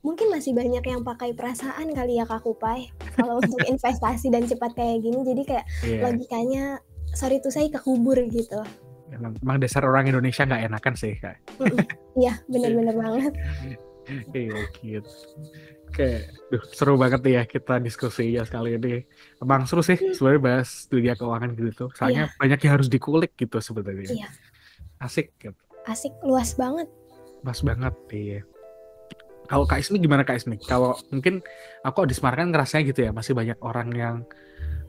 Mungkin masih banyak yang pakai perasaan kali ya Kak Kupai, kalau untuk investasi dan cepat kayak gini, jadi kayak Iya. logikanya sorry to say kekubur gitu. Emang emang dasar orang Indonesia nggak enakan sih, Kak. Iya bener banget. Iya gitu. Oke, duh seru banget ya kita diskusi ya kali ini. Emang seru sih Mhm. sebenarnya bahas dunia keuangan gitu, soalnya Iya. banyak yang harus dikulik gitu sebenarnya. Iya. Asik gitu, Asik, luas banget. pas banget, iya. Kalau Kak Ismi gimana Kak Ismi? Kalau mungkin aku di Semarang kan ngerasanya gitu ya, masih banyak orang yang,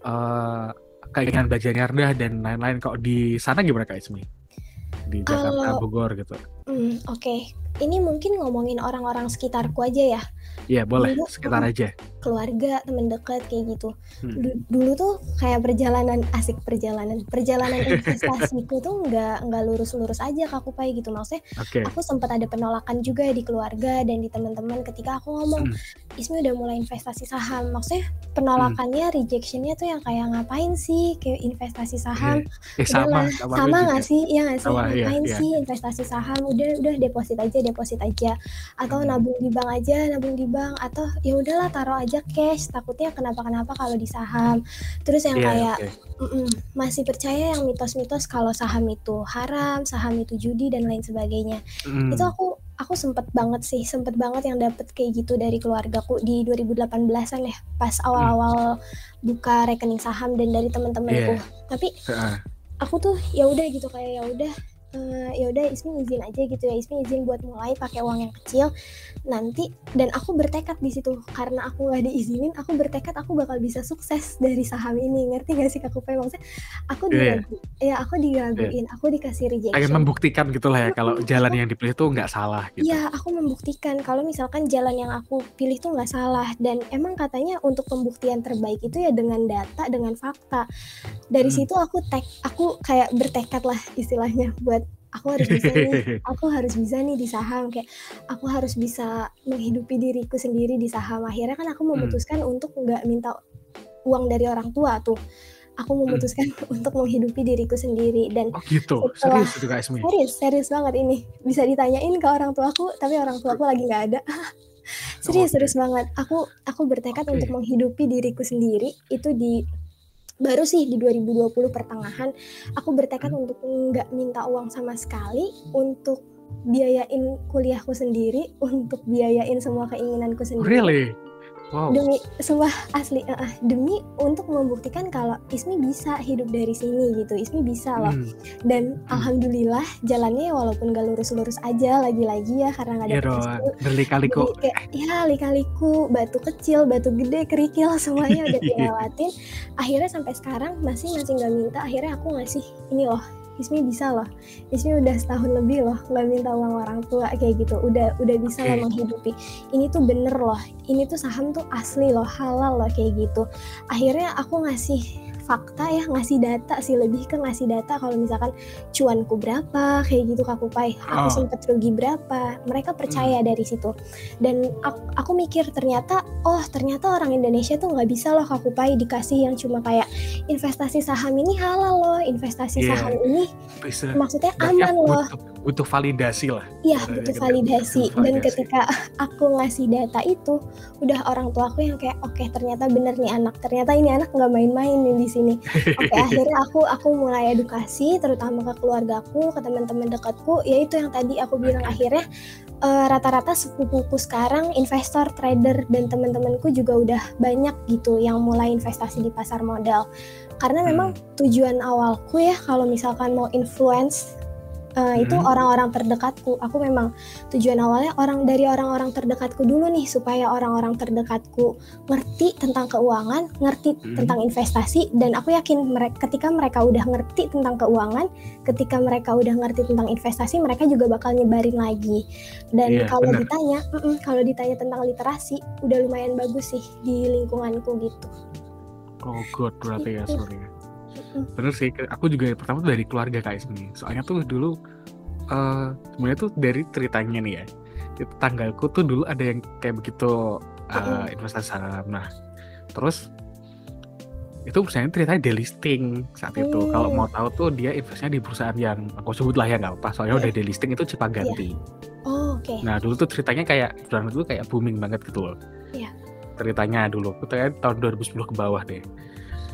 eee, keinginan belajarnya rendah dan lain-lain. Kalau di sana gimana Kak Ismi? Di Jakarta, Bogor gitu? mmm, oke. Ini mungkin ngomongin orang-orang sekitarku aja ya. Iya boleh, Dulu sekitar aja. keluarga, temen deket kayak gitu. Du dulu tuh kayak perjalanan asik perjalanan, perjalanan investasiku tuh nggak nggak lurus-lurus aja Kak Kupai gitu. Maksudnya Oke. aku sempet ada penolakan juga di keluarga dan di teman-teman ketika aku ngomong, Mhm. "Ismi udah mulai investasi saham." Maksudnya penolakannya, rejection-nya tuh yang kayak, "Ngapain sih kayak investasi Iya. saham? Eh sama, Udahlah sama nggak sih? Iya nggak sih? Iya Ngapain iya. sih investasi saham? Udah udah deposit aja deposit aja, atau Mhm. nabung di bank aja nabung di bank, atau ya udahlah taruh aja cash, takutnya kenapa-kenapa kalau di saham." Terus yang Iya kayak oke. mhm, masih percaya yang mitos-mitos kalau saham itu haram, saham itu judi dan lain sebagainya. Itu Mhm. aku aku sempet banget sih, sempet banget yang dapet kayak gitu dari keluargaku di 2018-an ya, pas Mhm. awal-awal buka rekening saham dan dari temen-temenku. Iya. Tapi Heeh. aku tuh ya udah gitu kayak ya udah, eee, ya udah Ismi izin aja gitu ya, Ismi izin buat mulai pakai uang yang kecil, nanti dan aku bertekad di situ, karena aku nggak diizinin, aku bertekad aku bakal bisa sukses dari saham ini, ngerti nggak sih Kak Kupai? Maksudnya aku Iya. diragu ya aku Iya. diraguin, aku dikasih rejection membuktikan gitulah ya kalau jalan aku yang dipilih tuh nggak salah gitu. Iya, aku membuktikan kalau misalkan jalan yang aku pilih tuh nggak salah dan emang katanya untuk pembuktian terbaik itu ya dengan data, dengan fakta. Dari Mhm. situ aku tek aku kayak bertekad lah istilahnya buat aku harus bisa nih, aku harus bisa nih di saham, kayak aku harus bisa menghidupi diriku sendiri di saham. Akhirnya kan aku Mmm. memutuskan untuk nggak minta uang dari orang tua tuh. aku Mhm. memutuskan untuk menghidupi diriku sendiri dan Oh gitu? setelah Serius itu Kak serius serius banget ini, bisa ditanyain ke orang tuaku, tapi orang tuaku lagi nggak ada. Serius Oke. serius banget, aku aku bertekad untuk Oke. menghidupi diriku sendiri, itu di baru sih di 2020 pertengahan, aku bertekad untuk nggak minta uang sama sekali, untuk biayain kuliahku sendiri, untuk biayain semua keinginanku sendiri. Really? Wow. Demi sumpah asli, heeh, demi untuk membuktikan kalau Ismi bisa hidup dari sini gitu, Ismi bisa loh. Mhm. Dan Mhm. alhamdulillah jalannya ya walaupun nggak lurus-lurus aja lagi-lagi ya karena nggak Iya dong, restu, berlika-liku. ya lika-liku, batu kecil, batu gede, kerikil, semuanya udah dilewatin. Akhirnya sampai sekarang masih masih nggak minta, akhirnya aku ngasih, "Ini loh, Ismi bisa loh, Ismi udah setahun lebih loh nggak minta uang orang tua," kayak gitu. "Udah udah bisa loh Oke. menghidupi. Ini tuh bener loh, ini tuh saham tuh asli loh, halal loh," kayak gitu. Akhirnya aku ngasih fakta ya, ngasih data sih, lebih ke ngasih data kalau misalkan cuanku berapa, kayak gitu Kak Kupai, aku Oh. sempet rugi berapa, mereka percaya dari situ. Dan ak aku mikir ternyata, oh ternyata orang Indonesia tuh nggak bisa loh Kak Kupai dikasih yang cuma kayak, investasi saham ini halal loh, investasi Iya. saham ini Bisa maksudnya aman aku loh. butuh butuh validasi lah, Iya, butuh gitu validasi. butuh Dan validasi. ketika aku ngasih data itu, udah orang tuaku yang kayak, "Oke ternyata bener nih anak, ternyata ini anak nggak main-main nih di sini." Oke akhirnya aku aku mulai edukasi terutama ke keluargaku, ke teman-teman dekatku, ya itu yang tadi aku bilang akhirnya, eee, rata-rata sepupuku sekarang investor, trader, dan teman-temanku juga udah banyak gitu yang mulai investasi di pasar modal. Karena memang Mhm. tujuan awalku ya kalau misalkan mau influence, eee, itu Mhm. orang-orang terdekatku. Aku memang tujuan awalnya orang dari orang-orang terdekatku dulu nih, supaya orang-orang terdekatku ngerti tentang keuangan, ngerti Mhm. tentang investasi, dan aku yakin merek ketika mereka udah ngerti tentang keuangan, ketika mereka udah ngerti tentang investasi, mereka juga bakal nyebarin lagi. Dan Iya, kalau bener. ditanya mhm, kalau ditanya tentang literasi, udah lumayan bagus sih di lingkunganku gitu. Oh good berarti ya Gitu. Bener sih, aku juga pertama tuh dari keluarga Kak Ismi. Soalnya tuh dulu, eee, sebenarnya tuh dari ceritanya nih ya, tetanggaku tuh dulu ada yang kayak begitu, Mhm. investasi saham. Nah, terus itu perusahaannya ceritanya delisting saat itu. Kalau Mmm. mau tahu tuh dia investasinya di perusahaan yang aku sebut lah ya nggak apa-apa, soalnya udah Mhm. delisting itu Cipaganti. Oh, oke. Nah dulu tuh ceritanya kayak perusahaan itu kayak booming banget gitu loh. Iya. Ceritanya dulu, itu tahun 2010 ke bawah deh.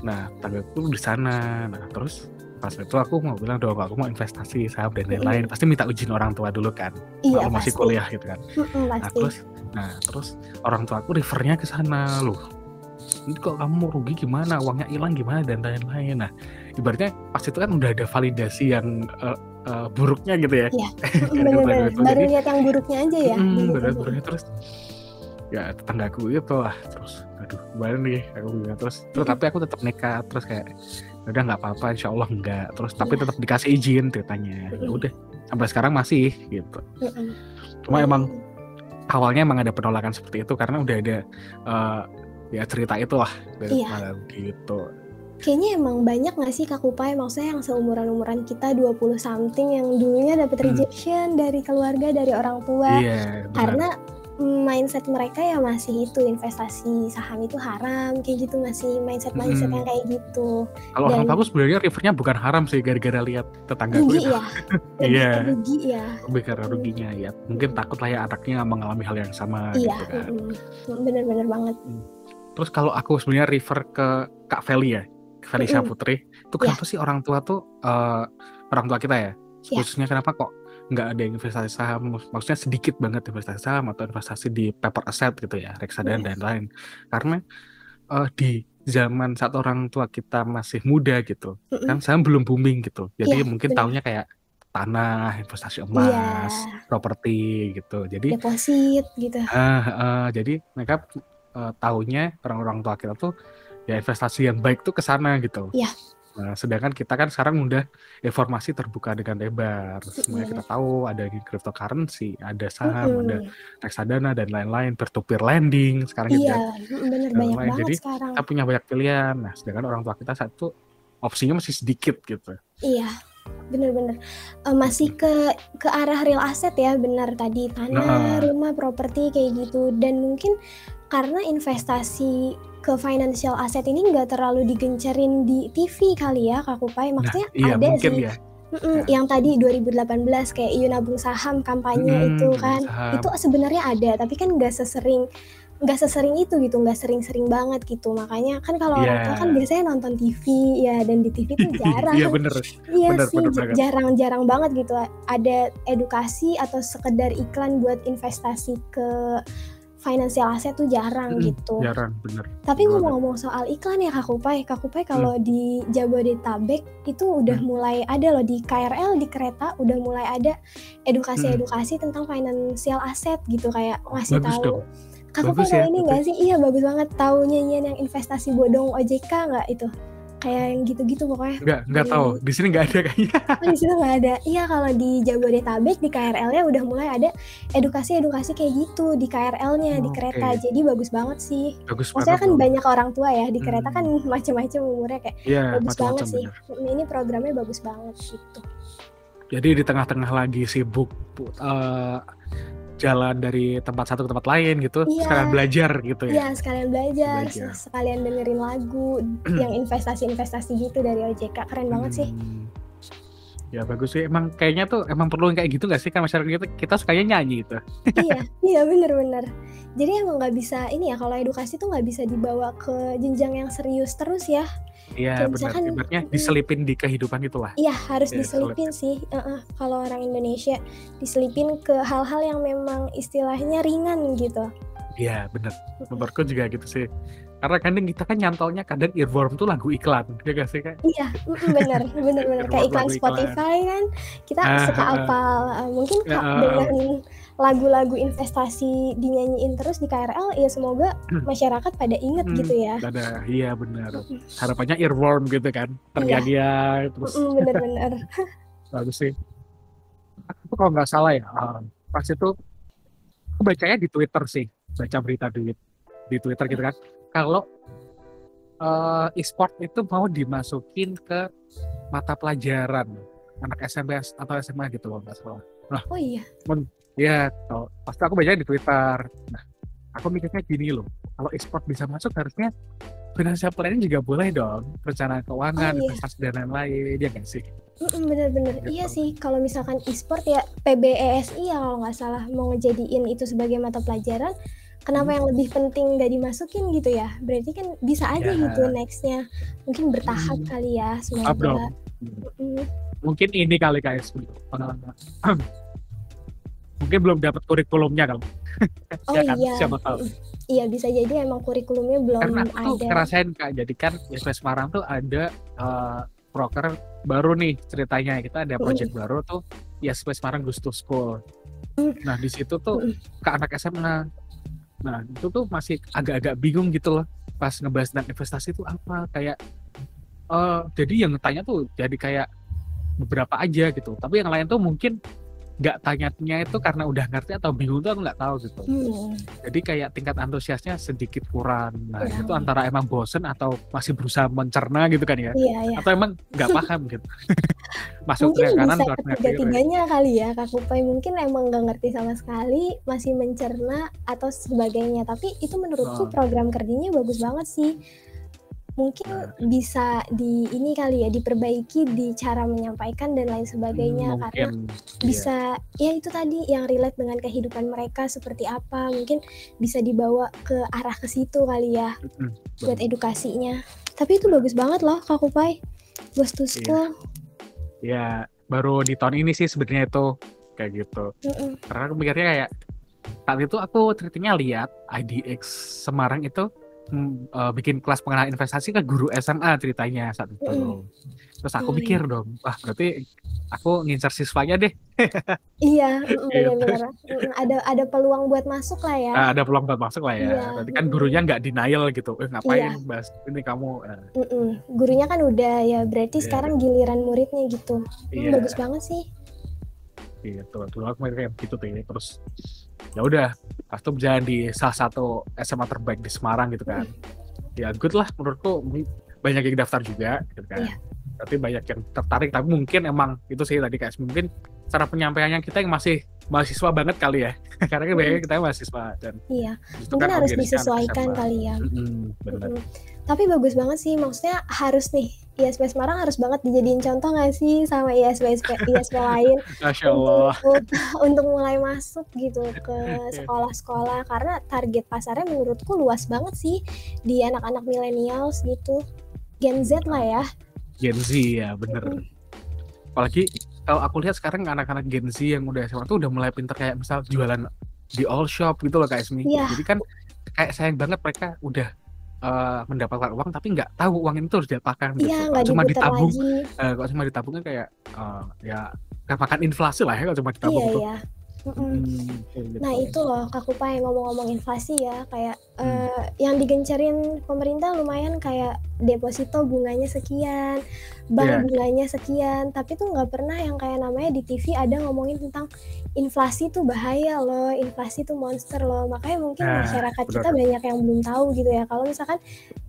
Nah tetanggaku di sana, nah terus pas itu aku mau bilang dong aku mau investasi saham dan lain-lain, Mhm. pasti minta izin orang tua dulu kan, Iya kalau masih kuliah gitu kan. Mhm, Nah terus nah terus orang tuaku refer-nya ke sana, "Loh, ini kok kamu mau rugi gimana, uangnya hilang gimana dan lain-lain." Nah ibaratnya pas itu kan udah ada validasi yang, eee eee, buruknya gitu ya. Gara-gara bener bener. Baru lihat yang buruknya aja ya mhm. buruknya terus ya tetanggaku itu lah, terus aduh gimana nih aku bilang, terus terus Mhm. tapi aku tetap nekat, terus kayak, "Ya udah nggak apa-apa insyaallah enggak," terus tapi Iya. tetap dikasih izin ceritanya. Ya Mhm. udah, sampai sekarang masih gitu. Cuma emang awalnya emang ada penolakan seperti itu karena udah ada, eee, ya cerita itulah dari Iya. tetanggaku gitu. Kayaknya emang banyak nggak sih Kak Kupai, maksudnya yang seumuran-umuran kita 20 something yang dulunya dapet Mmm. rejection dari keluarga, dari orang tua, Iya, benar. karena, mindset mereka ya masih itu, investasi saham itu haram, kayak gitu, masih mindset-mindset yang Mhm. kayak gitu. Kalau orang tuaku sebenarnya refer-nya bukan haram sih gara-gara lihat tetanggaku rugi ya? Lebih Iya. ke rugi ya? Lebih karena ruginya ya, mungkin takut lah ya anaknya mengalami hal yang sama Iya, gitu kan. mhm, mhm, bener bener banget. Terus kalau aku sebenarnya refer ke Kak Feli ya, Feli. Syahputri, itu Iya. kenapa sih orang tua tuh, eee, orang tua kita ya, Iya. khususnya kenapa kok nggak ada yang investasi saham, maksudnya sedikit banget investasi saham atau investasi di paper asset gitu ya, reksadana dan lain. Karena, eee, di zaman saat orang tua kita masih muda gitu, Mhm. kan saham belum booming gitu. Jadi Iya, mungkin bener. taunya kayak tanah, investasi Iya. emas, properti gitu. Jadi Deposit gitu. heeh heeh, jadi mereka, eee, taunya orang-orang tua kita tuh, ya investasi yang baik tuh ke sana gitu. Iya. Nah sedangkan kita kan sekarang udah informasi terbuka dengan lebar, semuanya kita tahu ada di cryptocurrency, ada saham, ada Mhm. reksadana dan lain-lain, peer to peer lending sekarang gitu Iya, bener dan banyak lain-lain. banget Jadi sekarang. kita punya banyak pilihan. Nah sedangkan orang tua kita saat itu opsinya masih sedikit gitu. Iya, bener bener. Eee, masih ke ke arah real asset ya, benar tadi, tanah, Heeh. rumah, properti, kayak gitu. Dan mungkin karena investasi ke financial asset ini nggak terlalu digencerin di TV kali ya Kak Kupai. Nah, Maksudnya iya ada mungkin sih. ya. Mm-mm, Ya. yang tadi 2018 kayak iu nabung saham kampanye itu Hmm, kan. saham. Itu sebenarnya ada, tapi kan nggak sesering nggak sesering itu gitu, nggak sering-sering banget gitu. Makanya kan kalau orang tua kan Iya. biasanya nonton TV ya dan di TV tuh jarang. Iya bener. Iya Bener, sih, jarang-jarang banget gitu. Ada edukasi atau sekedar iklan buat investasi ke financial asset tuh jarang Mm-mm, gitu. Jarang bener. Tapi ngomong-ngomong soal iklan ya Kak Kupai, Kak Kupai kalau di Jabodetabek itu udah Hmm. mulai ada loh di KRL di kereta udah mulai ada edukasi-edukasi tentang financial asset gitu kayak ngasih Bagus tahu. dong. Kak Kupai ya, ini nggak sih? Iya bagus banget tahu nyanyian yang investasi bodong OJK nggak itu? Kayak yang gitu-gitu pokoknya. Enggak, enggak Di- tahu. Di sini enggak ada kayaknya. Oh di situ nggak ada. Iya kalau di Jabodetabek di KRL-nya udah mulai ada edukasi-edukasi kayak gitu di KRL-nya di Oke. kereta. Jadi bagus banget sih. Bagus Maksudnya banget kan dong. banyak orang tua ya di kereta Hmm. kan macem-macem umurnya kayak Iya, bagus banget macam-macam sih. bener. Mm, Ini programnya bagus banget gitu. Jadi di tengah-tengah lagi sibuk eh, jalan dari tempat satu ke tempat lain gitu, Iya. sekalian belajar gitu ya. Iya sekalian belajar, Belajar. se- sekalian dengerin lagu yang investasi-investasi gitu dari OJK keren banget sih. Hmm. Ya bagus sih. Emang kayaknya tuh emang perlu kayak gitu gak sih kan masyarakat kita kita sukanya nyanyi gitu. iya, iya bener-bener. Jadi emang nggak bisa ini ya kalau edukasi tuh nggak bisa dibawa ke jenjang yang serius terus ya. Iya benar. misalkan, Ibaratnya diselipin di kehidupan itulah. Iya harus Iya, diselipin sih. Heeh, kalau orang Indonesia diselipin ke hal-hal yang memang istilahnya ringan gitu. Iya bener. Menurutku juga gitu sih. Karena kadang kita kan nyantolnya kadang earworm tuh lagu iklan, ya gak sih kak? Iya, bener, bener, bener. Kayak iklan. Spotify kan, kita Ah, suka ah, ah. apal. Eh, mungkin Ya, kak ah. dengerin lagu-lagu investasi dinyanyiin terus di KRL, ya semoga masyarakat pada inget Hmm, gitu ya. Ada, iya benar. Harapannya earworm gitu kan, Iya. tergiang terus bener-bener. bagus sih. Aku kalau nggak salah ya, eh, pas itu aku bacanya di Twitter sih, baca berita di di Twitter gitu kan. Kalau eh, e-sport itu mau dimasukin ke mata pelajaran anak SMP atau SMA gitu loh nggak salah. Oh iya, Ya, kalau pasti aku bacanya di Twitter. Nah, aku mikirnya gini loh, kalau e-sport bisa masuk harusnya financial planning juga boleh dong, perencanaan keuangan, Oh, iya. investasi dan lain-lain, ya nggak sih? Bener-bener. Gitu. Iya sih, kalau misalkan e-sport ya PBESI ya kalau nggak salah mau ngejadiin itu sebagai mata pelajaran, kenapa Hmm. yang lebih penting nggak dimasukin gitu ya? Berarti kan bisa aja Ya. gitu nextnya. Mungkin bertahap Hmm. kali ya, semoga. Mm. Mungkin ini kali KSB. pengalaman. Mungkin belum dapat kurikulumnya kalau. Oh ya kan, iya, siapa tahu. Mm. Iya bisa jadi emang kurikulumnya belum Karena aku tuh ada. ngerasain kak, jadi kan ISP Semarang tuh ada eh, proker baru nih ceritanya. Kita ada project baru tuh ISP Semarang Gusto School. Mm. Nah di situ tuh Mm. ke anak SMA. Nah itu tuh masih agak-agak bingung gitu loh pas ngebahas tentang investasi itu apa kayak eh jadi yang tanya tuh jadi kayak beberapa aja gitu. Tapi yang lain tuh mungkin nggak tanyanya itu karena udah ngerti atau bingung tuh aku nggak tahu gitu Hmm. jadi kayak tingkat antusiasnya sedikit kurang nah Kurang. itu antara emang bosen atau masih berusaha mencerna gitu kan ya Iya iya. atau emang nggak paham gitu masuk Mungkin ke kanan bisa ketiga-tiganya kali ya Kak Kupai mungkin emang nggak ngerti sama sekali masih mencerna atau sebagainya tapi itu menurutku Oh. program kerjanya bagus banget sih mungkin bisa di ini kali ya diperbaiki di cara menyampaikan dan lain sebagainya. Hmm, karena mungkin iya. bisa ya itu tadi yang relate dengan kehidupan mereka seperti apa. Mungkin bisa dibawa ke arah ke situ kali ya Mm, buat edukasinya. Tapi itu bagus banget loh Kak Kupai. Ghost to Iya. School. Ya baru di tahun ini sih sebenarnya itu kayak gitu. Mm-mm. karena aku mikirnya kayak saat itu aku ceritanya lihat IDX Semarang itu hmm, eh, bikin kelas pengenalan investasi ke guru SMA ceritanya saat itu Mm-mm. terus aku Oh, iya. mikir dong wah berarti aku ngincar siswanya deh Iya, mm, Gitu. benar-benar. Mm, Ada ada peluang buat masuk lah ya. Ada peluang buat masuk lah ya Iya, berarti kan gurunya nggak denial gitu eh ngapain Iya. bahas ini kamu Eh, Mm-mm. Gurunya kan udah ya, berarti Iya. sekarang giliran muridnya gitu. Mm, iya Bagus banget sih. gitu dulu aku mikir kayak gitu tuh ya. terus ya udah pas itu berjalan di salah satu SMA terbaik di Semarang gitu kan ya good lah menurutku banyak yang daftar juga gitu kan Iya. tapi banyak yang tertarik tapi mungkin emang itu sih tadi kayak mungkin cara penyampaiannya kita yang masih mahasiswa banget kali ya. Karena kan biasanya kita mahasiswa dan Iya, itu mungkin kan harus anak disesuaikan SMA. kali ya. Bener. Mm-mm. Tapi bagus banget sih, maksudnya harus nih ISP Semarang harus banget dijadiin contoh nggak sih sama ISP ISP, ISP lain Masya untuk Allah. untuk mulai masuk gitu ke sekolah-sekolah karena target pasarnya menurutku luas banget sih di anak-anak millennials gitu. Gen Z lah ya. Gen Z ya bener. Apalagi kalau aku lihat sekarang anak-anak Gen Z yang udah SMA tuh udah mulai pinter kayak misal jualan di all shop gitu loh kayak Esmi. Iya. Jadi kan kayak sayang banget mereka udah eh, mendapatkan uang tapi nggak tahu uang itu harus diapakan gitu. Iya, Kalau cuma ditabung, lagi. eh, kalau cuma ditabungnya kayak eh, ya makan inflasi lah ya kalau cuma ditabung Iya, tuh. iya. Mm-mm. Hmm, kayak gitu. Nah itu loh Kak Kupai ngomong-ngomong inflasi ya kayak Hmm. eh, yang digencerin pemerintah lumayan kayak deposito bunganya sekian, bank Iya. bunganya sekian, tapi tuh nggak pernah yang kayak namanya di TV ada ngomongin tentang inflasi tuh bahaya loh, inflasi tuh monster loh. Makanya mungkin Nah, masyarakat benar. kita banyak yang belum tahu gitu ya. Kalau misalkan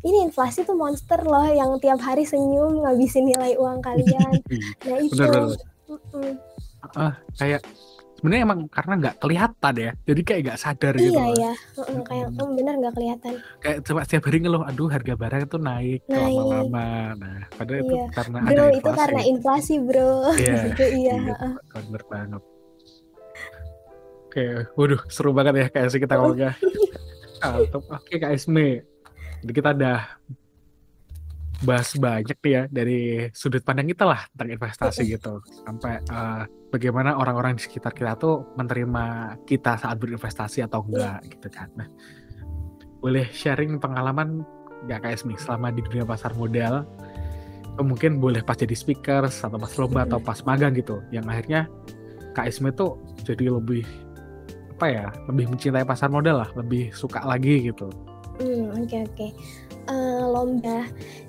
ini inflasi tuh monster loh yang tiap hari senyum ngabisin nilai uang kalian. Nah itu. Bener, bener. Mm-mm. Ah, kayak sebenarnya emang karena nggak kelihatan ya jadi kayak nggak sadar gitu Iya loh. ya, Mm-mm, kayak Mm-mm. mm, bener nggak kelihatan. kayak coba setiap hari ngeluh aduh harga barang itu naik Naik. lama-lama nah padahal itu Iya. karena ada Bro, inflasi itu karena inflasi, bro. Iya, Gitu, iya. iya, bener banget oke waduh seru banget ya kayak kita ngomongnya oke kak Isme jadi kita udah bahas banyak nih ya dari sudut pandang kita lah tentang investasi gitu. Sampai eh, bagaimana orang-orang di sekitar kita tuh menerima kita saat berinvestasi atau enggak gitu kan. Nah boleh sharing pengalaman nggak kak Ismi selama di dunia pasar modal? Mungkin boleh pas jadi speaker atau pas lomba atau pas magang gitu yang akhirnya kak Ismi tuh jadi lebih apa ya lebih mencintai pasar modal lah lebih suka lagi gitu. Hmm, oke oke. Eh, lomba.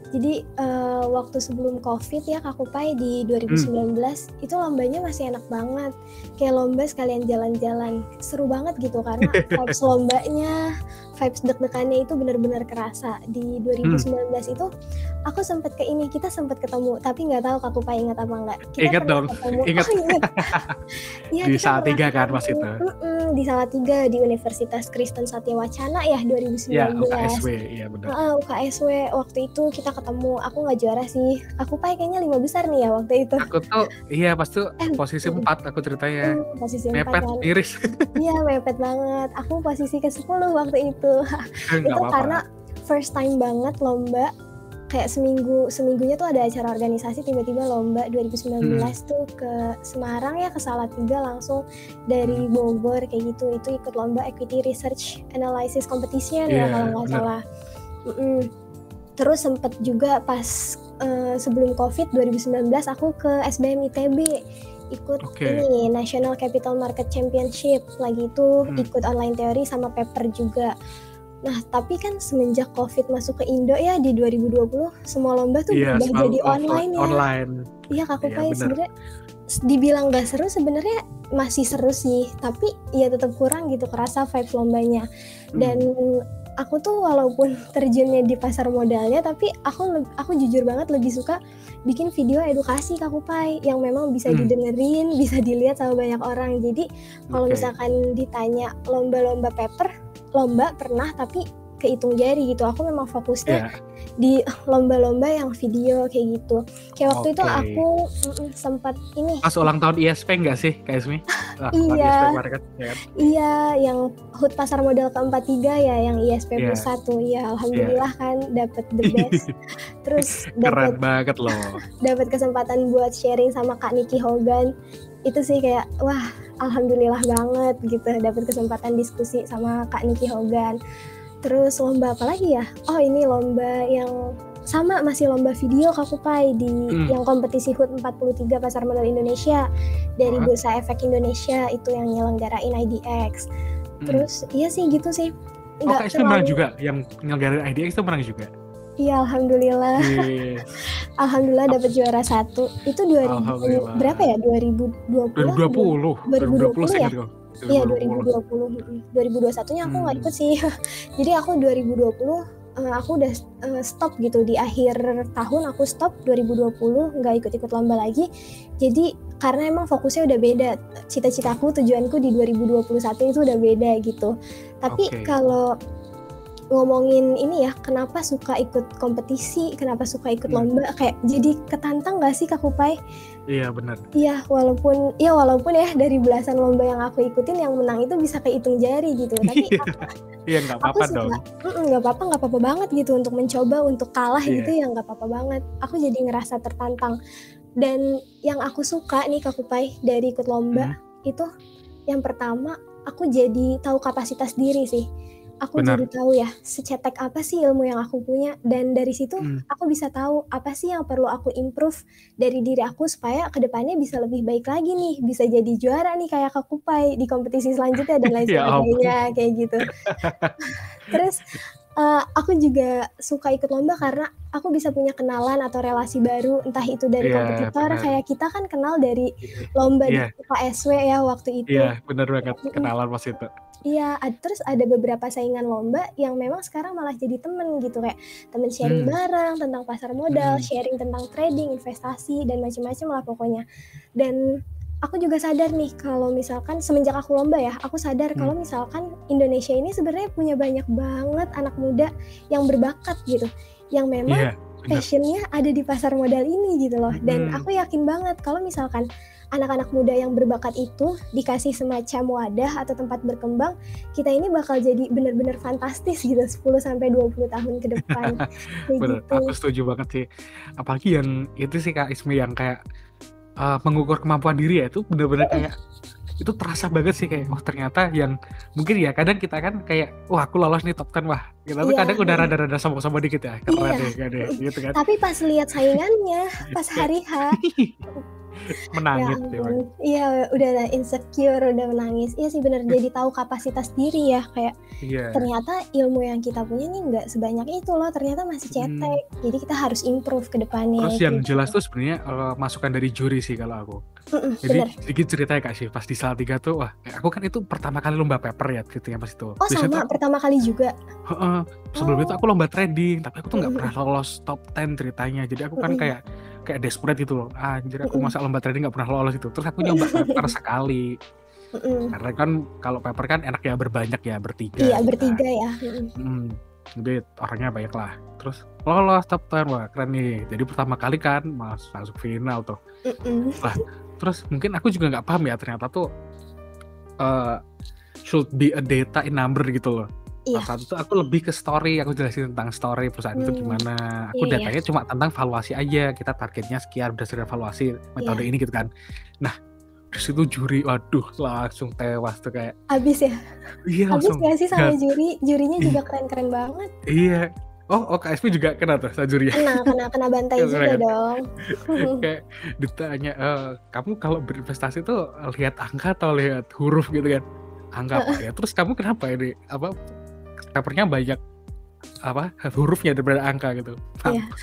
Jadi eh, waktu sebelum COVID ya Kak Kupai di 2019 itu lombanya masih enak banget. Kayak lomba sekalian jalan-jalan. Seru banget gitu karena vibes lombanya, vibes deg-degannya itu benar-benar kerasa. Di 2019 itu aku sempat ke ini, kita sempat ketemu, tapi nggak tahu Kak Kupai ingat apa nggak. Kita Ingat dong, ketemu. ingat. Oh, ingat. Iya, Di Salatiga kan ketemu. itu. Mm-mm, di Salatiga di Universitas Kristen Satya Wacana ya 2019. ya UKSW iya benar Heeh, UKSW waktu itu kita ketemu aku nggak juara sih aku pai kayaknya lima besar nih ya waktu itu aku tuh iya pas tuh Eh, posisi mm. empat aku ceritanya Hmm, posisi empat mepet kan miris iya mepet banget aku posisi ke 10 waktu itu nggak itu apa-apa karena first time banget lomba kayak seminggu seminggunya tuh ada acara organisasi tiba-tiba lomba 2019 Hmm. tuh ke Semarang ya ke Salatiga langsung dari Hmm. Bogor kayak gitu itu ikut lomba equity research analysis competition ya Iya, kalau nggak salah Mm-mm. terus sempet juga pas eh, sebelum covid 2019 aku ke SBM ITB ikut Oke. ini National Capital Market Championship lagi itu Hmm. ikut online teori sama paper juga Nah, tapi kan semenjak COVID masuk ke Indo ya di 2020, semua lomba tuh iya berubah selalu jadi online ya. online Iya, Kak Iya, Kupai bener. sebenarnya dibilang gak seru sebenarnya masih seru sih, tapi ya tetap kurang gitu kerasa vibe lombanya. Hmm. Dan aku tuh walaupun terjunnya di pasar modalnya, tapi aku aku jujur banget lebih suka bikin video edukasi Kak Kupai yang memang bisa Hmm. didengerin, bisa dilihat sama banyak orang. Jadi kalau Oke. misalkan ditanya lomba-lomba paper, lomba pernah tapi kehitung jari gitu. Aku memang fokusnya Iya. di lomba-lomba yang video kayak gitu. Kayak waktu itu Oke. aku mm, sempat ini pas ulang tahun ISP enggak sih Kak Ismi? Ah, Iya. Kan, ya iya yang HUT pasar modal ke-43 ya yang ISP Iya. plus 1 ya alhamdulillah kan dapet the best. Terus keren dapat banget loh dapat kesempatan buat sharing sama Kak Niki Hogan. Itu sih kayak wah alhamdulillah banget gitu dapat kesempatan diskusi sama Kak Niki Hogan. Terus lomba apa lagi ya? Oh ini lomba yang sama masih lomba video Kak Kupai di Hmm. yang kompetisi HUT 43 Pasar Modal Indonesia dari Wah. Bursa Efek Indonesia itu yang nyelenggarain IDX. Hmm. Terus iya sih gitu sih. oh Kak Ismi menang juga yang nyelenggarain IDX itu menang juga Iya alhamdulillah. Yes. Alhamdulillah dapat juara satu. Itu 2000 Alhamdulillah. berapa ya? 2020. 2020 2020 sih ya? Iya 2020. mm, 2021-nya aku nggak Hmm. ikut sih. Jadi aku 2020 eh, aku udah eh, stop gitu di akhir tahun aku stop 2020 nggak ikut-ikut lomba lagi. Jadi karena emang fokusnya udah beda. Cita-citaku, tujuanku di 2021 itu udah beda gitu. Tapi Oke. kalau ngomongin ini ya, kenapa suka ikut kompetisi, kenapa suka ikut Hmm. lomba, kayak jadi ketantang gak sih Kak Kupai? Iya bener. Iya, walaupun ya walaupun ya dari belasan lomba yang aku ikutin yang menang itu bisa kehitung jari gitu. Tapi Iya. Iya nggak apa-apa dong. nggak apa-apa nggak apa-apa banget gitu untuk mencoba untuk kalah Iya. gitu ya nggak apa-apa banget. Aku jadi ngerasa tertantang. Dan yang aku suka nih Kak Kupai dari ikut lomba Hmm. itu yang pertama aku jadi tahu kapasitas diri sih. Aku Benar. jadi tahu ya secetek apa sih ilmu yang aku punya dan dari situ Hmm. aku bisa tahu apa sih yang perlu aku improve dari diri aku supaya ke depannya bisa lebih baik lagi nih, bisa jadi juara nih kayak Kak Kupai di kompetisi selanjutnya dan lain Ya sebagainya kayak gitu. Terus eh, aku juga suka ikut lomba karena aku bisa punya kenalan atau relasi baru entah itu dari Iya, kompetitor benar. kayak kita kan kenal dari lomba Iya. di KSW ya waktu itu. Iya bener banget Mm-mm. kenalan pas itu. Iya, ad- terus ada beberapa saingan lomba yang memang sekarang malah jadi temen gitu kayak temen sharing Hmm. bareng tentang pasar modal, Hmm. sharing tentang trading, investasi dan macam-macam lah pokoknya. Dan aku juga sadar nih kalau misalkan semenjak aku lomba ya, aku sadar Hmm. kalau misalkan Indonesia ini sebenarnya punya banyak banget anak muda yang berbakat gitu, yang memang Iya bener. passionnya ada di pasar modal ini gitu loh. Dan Hmm. aku yakin banget kalau misalkan anak-anak muda yang berbakat itu dikasih semacam wadah atau tempat berkembang, kita ini bakal jadi benar-benar fantastis gitu 10 sampai 20 tahun ke depan. Bener, gitu. aku setuju banget sih. Apalagi yang itu sih Kak Ismi yang kayak eh, mengukur kemampuan diri ya itu bener-bener kayak itu terasa banget sih kayak oh ternyata yang mungkin ya kadang kita kan kayak wah aku lolos nih top 10 wah gitu. tapi Iya, kadang udah mm. rada-rada sombong-sombong dikit ya keren Iya. deh kan gitu kan Tapi pas lihat saingannya, pas hari H, ya menangis ampun. Iya, udah lah insecure, udah menangis. Iya sih bener jadi tahu kapasitas diri ya kayak iya ternyata ilmu yang kita punya nih nggak sebanyak itu loh, ternyata masih Hmm. cetek. Jadi kita harus improve ke depannya. terus yang kayak jelas gitu. tuh sebenarnya eh, masukan dari juri sih kalau aku Mm-mm, jadi bener. sedikit ceritanya kak sih pas di Salatiga tuh wah aku kan itu pertama kali lomba paper ya gitu ya pas itu Oh Biasanya tuh sama aku- pertama kali juga. Heeh. Sebelum Oh. itu aku lomba trading, tapi aku tuh nggak Mm-mm. pernah lolos top 10 ceritanya. Jadi aku kan Mm-mm. kayak kayak desperate gitu loh. Anjir aku masa lomba trading nggak pernah lolos itu. Terus aku nyoba paper sekali. Karena kan kalau paper kan enak ya berbanyak ya bertiga. Iya gitu bertiga kan. ya. Mm-mm. Mm. Jadi orangnya banyak lah. Terus lolos top 10 wah keren nih. Jadi pertama kali kan mas masuk final tuh. Mm-mm. Terus mungkin aku juga nggak paham ya ternyata tuh eh should be a data in number gitu loh. Iya. Saat itu aku lebih ke story, aku jelasin tentang story perusahaan itu Hmm. gimana. Aku Iya, iya. datanya cuma tentang valuasi aja. Kita targetnya sekian berdasarkan valuasi metode Iya. ini gitu kan. Nah, terus itu juri, waduh langsung tewas tuh kayak Abis ya. iya Abis langsung gak sih sama juri? Jurinya Ih. juga keren-keren banget. Iya. Oh, oh KSP juga kena tuh sama juri ya. Kena, kena, kena bantai juga dong. kayak ditanya "Eh, kamu kalau berinvestasi tuh lihat angka atau lihat huruf gitu kan angka apa ya terus kamu kenapa ini apa papernya banyak apa hurufnya daripada angka gitu Iya.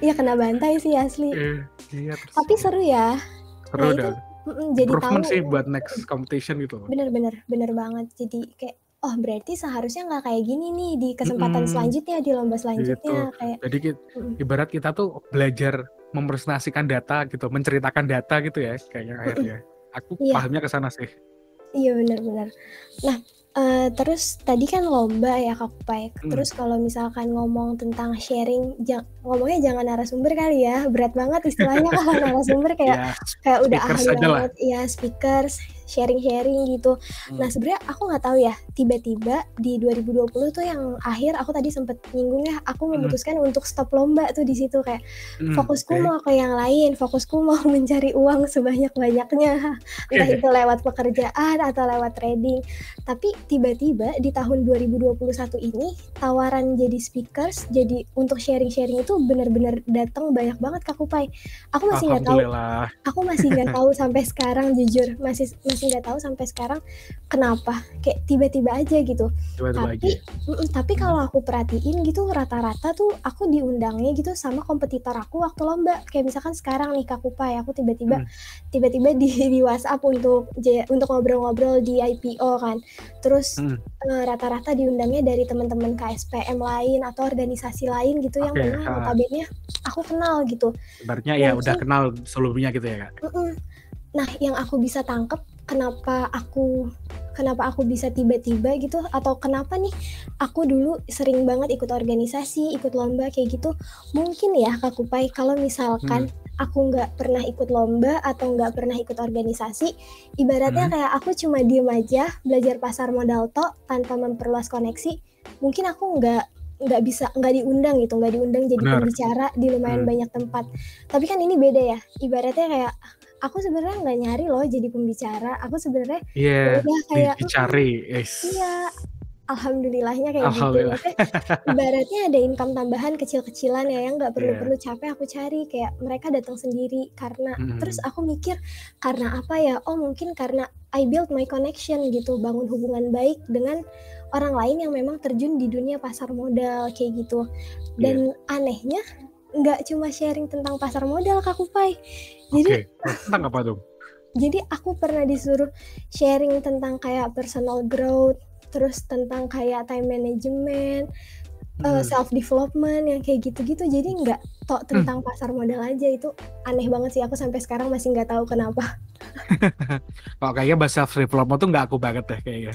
Iya kena bantai sih asli. Eh, iya terus Tapi seru ya. seru Nah itu mm-mm, jadi tahu. sih buat next competition gitu Bener-bener, bener banget. Jadi kayak oh berarti seharusnya nggak kayak gini nih di kesempatan Mm-mm. selanjutnya di lomba selanjutnya kayak jadi ki- mm, ibarat kita tuh belajar mempresentasikan data gitu menceritakan data gitu ya kayaknya akhirnya aku Iya. pahamnya ke sana sih iya bener-bener. Nah eh, terus tadi kan lomba ya Kak Kupai. Hmm. Terus kalau misalkan ngomong tentang sharing, ja- ngomongnya jangan narasumber kali ya. Berat banget istilahnya kalau narasumber kayak ya kayak udah ahli banget ya speakers sharing-sharing gitu. Hmm. Nah sebenarnya aku nggak tahu ya tiba-tiba di 2020 tuh yang akhir aku tadi sempet nyinggung ya aku Hmm. memutuskan untuk stop lomba tuh di situ kayak Hmm, fokusku oke. mau ke yang lain fokusku mau mencari uang sebanyak-banyaknya entah itu lewat pekerjaan atau lewat trading tapi tiba-tiba di tahun 2021 ini tawaran jadi speakers jadi untuk sharing-sharing itu benar-benar datang banyak banget Kak Kupai aku masih nggak tahu aku masih nggak tahu sampai sekarang jujur masih masih masih nggak tahu sampai sekarang kenapa kayak tiba-tiba aja gitu Tiba-tiba tapi aja. mm, tapi kalau aku perhatiin gitu rata-rata tuh aku diundangnya gitu sama kompetitor aku waktu lomba kayak misalkan sekarang nih Kak Kupai aku tiba-tiba Hmm. tiba-tiba di, di WhatsApp untuk untuk ngobrol-ngobrol di IPO kan terus Hmm. eh, rata-rata diundangnya dari teman-teman KSPM lain atau organisasi lain gitu yang Oke, memang ha. notabene aku kenal gitu Ibaratnya ya udah kenal sebelumnya gitu ya kak. Mm-mm. Nah, yang aku bisa tangkep kenapa aku kenapa aku bisa tiba-tiba gitu atau kenapa nih aku dulu sering banget ikut organisasi, ikut lomba kayak gitu. Mungkin ya Kak Kupai kalau misalkan aku nggak pernah ikut lomba atau nggak pernah ikut organisasi, ibaratnya Hmm. kayak aku cuma diem aja belajar pasar modal tok tanpa memperluas koneksi, mungkin aku nggak nggak bisa nggak diundang gitu nggak diundang jadi Benar. pembicara di lumayan Hmm. banyak tempat tapi kan ini beda ya ibaratnya kayak aku sebenarnya nggak nyari loh jadi pembicara aku sebenarnya Iya. udah kayak "Mm, Dicari. Yes. iya alhamdulillahnya kayak gitu Alhamdulillah. Maksudnya, ibaratnya ada income tambahan kecil-kecilan ya yang nggak perlu Iya. capek aku cari kayak mereka datang sendiri karena Mm-mm. terus aku mikir karena apa ya oh mungkin karena I build my connection gitu bangun hubungan baik dengan orang lain yang memang terjun di dunia pasar modal kayak gitu dan anehnya nggak cuma sharing tentang pasar modal Kak Kupai jadi Oke. Tentang apa tuh? jadi aku pernah disuruh sharing tentang kayak personal growth, terus tentang kayak time management, Hmm. self development yang kayak gitu-gitu. Jadi nggak tok tentang pasar modal aja itu aneh banget sih. Aku sampai sekarang masih nggak tahu kenapa. Kok kayaknya bahasa self development tuh nggak aku banget deh kayaknya.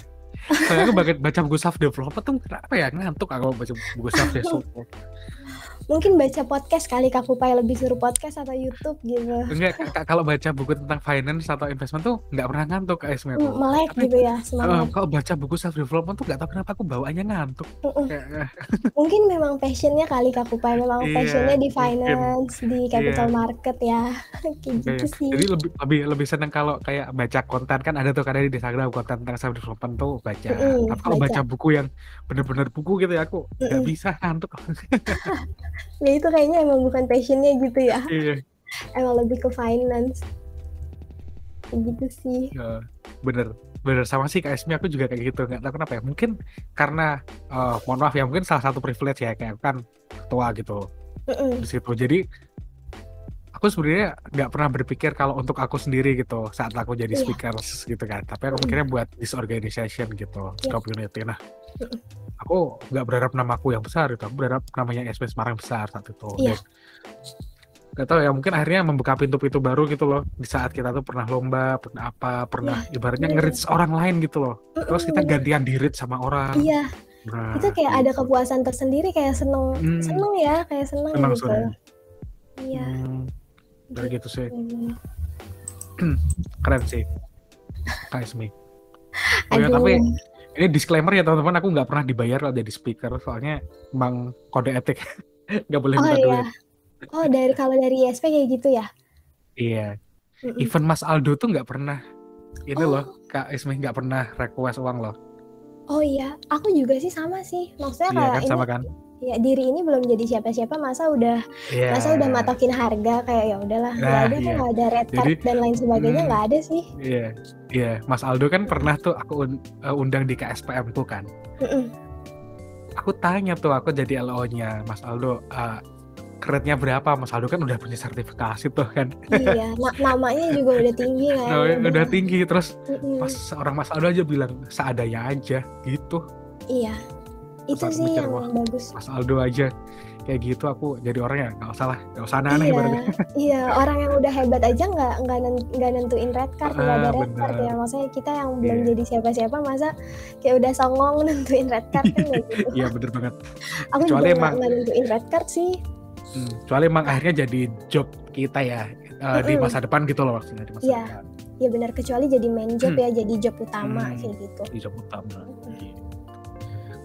Soalnya aku banget baca buku self development tuh kenapa ya ngantuk aku baca buku self development. Mungkin baca podcast kali Kak Kupai lebih suruh podcast atau YouTube gitu. Enggak, Kak, kalau baca buku tentang finance atau investment tuh nggak pernah ngantuk kayak Esme Mm. Melek Tapi, gitu ya semangat. kalau baca buku self development tuh nggak tahu kenapa aku bawaannya ngantuk. Kayak, eh, Mungkin memang passionnya kali Kak Kupai memang Iya, passionnya di mungkin. finance, di capital Iya. market ya. kayak gitu sih. jadi lebih lebih lebih seneng kalau kayak baca konten kan ada tuh kadang di Instagram konten tentang self development tuh baca. Mm-mm, Tapi kalau baca. baca buku yang bener-bener buku gitu ya aku nggak Mm-mm. bisa ngantuk. Ya itu kayaknya emang bukan passionnya gitu ya. Iya. emang lebih ke finance. Kayak gitu sih. Ya, bener. Bener. Sama sih Esmi aku juga kayak gitu. Nggak tahu kenapa ya. Mungkin karena eh, mohon maaf ya mungkin salah satu privilege ya kayak kan ketua gitu. Mm-mm. di situ. Jadi aku sebenarnya nggak pernah berpikir kalau untuk aku sendiri gitu saat aku jadi Iya. speaker gitu kan tapi aku Mm-mm. mikirnya buat this organization gitu Iya. community nah Mm-mm. aku nggak berharap namaku yang besar gitu aku berharap namanya SP Semarang besar saat itu Iya. Dan nggak tahu ya mungkin akhirnya membuka pintu-pintu baru gitu loh di saat kita tuh pernah lomba pernah apa pernah ibaratnya bener. nge-reach orang lain gitu loh terus kita gantian di reach sama orang iya nah, itu kayak ada kepuasan tersendiri kayak seneng Hmm. seneng ya kayak seneng, Seneng, gitu seneng. iya hmm, kayak gitu sih. Hmm. keren sih. Kak Ismi Oh ya, tapi ini disclaimer ya teman-teman. Aku nggak pernah dibayar kalau jadi speaker soalnya emang kode etik. Nggak boleh oh minta iya. duit. Oh dari kalau dari ISP kayak gitu ya? Iya. Mm-mm. even Mas Aldo tuh nggak pernah ini Oh. loh Kak Ismi nggak pernah request uang loh. Oh iya. Aku juga sih sama sih. Maksudnya iya kan ini sama kan ya diri ini belum jadi siapa-siapa masa udah iya. masa udah matokin harga kayak ya udahlah nggak Nah, ada kan iya. nggak ada red card Jadi, dan lain sebagainya hmm. nggak ada sih. Iya iya. Mas Aldo kan pernah tuh aku eh, undang di KSPM tuh kan. Mm-mm. aku tanya tuh aku jadi LO-nya Mas Aldo eh grade-nya berapa? Mas Aldo kan udah punya sertifikasi tuh kan. Iya na- namanya juga udah tinggi kan. Nah, udah tinggi terus Mm-mm. pas seorang Mas Aldo aja bilang seadanya aja gitu. Iya itu Terus sih mikir, yang wah, bagus. Mas Aldo aja. Kayak gitu aku jadi orang ya nggak usah lah nggak usah aneh-aneh iya ibaratnya. iya orang yang udah hebat aja nggak nggak nen- nggak nentuin red card nggak ada Ah, red card ya. Maksudnya kita yang belum Iya. jadi siapa-siapa masa kayak udah songong nentuin red card kan kayak gitu. iya bener banget. Aku juga kecuali nggak emang- nggak nentuin red card sih. Hmm, kecuali emang akhirnya jadi job kita ya eh, di masa depan gitu loh maksudnya di masa Iya. depan. Ya benar kecuali jadi main job Hmm. ya jadi job utama Hmm. kayak gitu. di job utama. Gitu.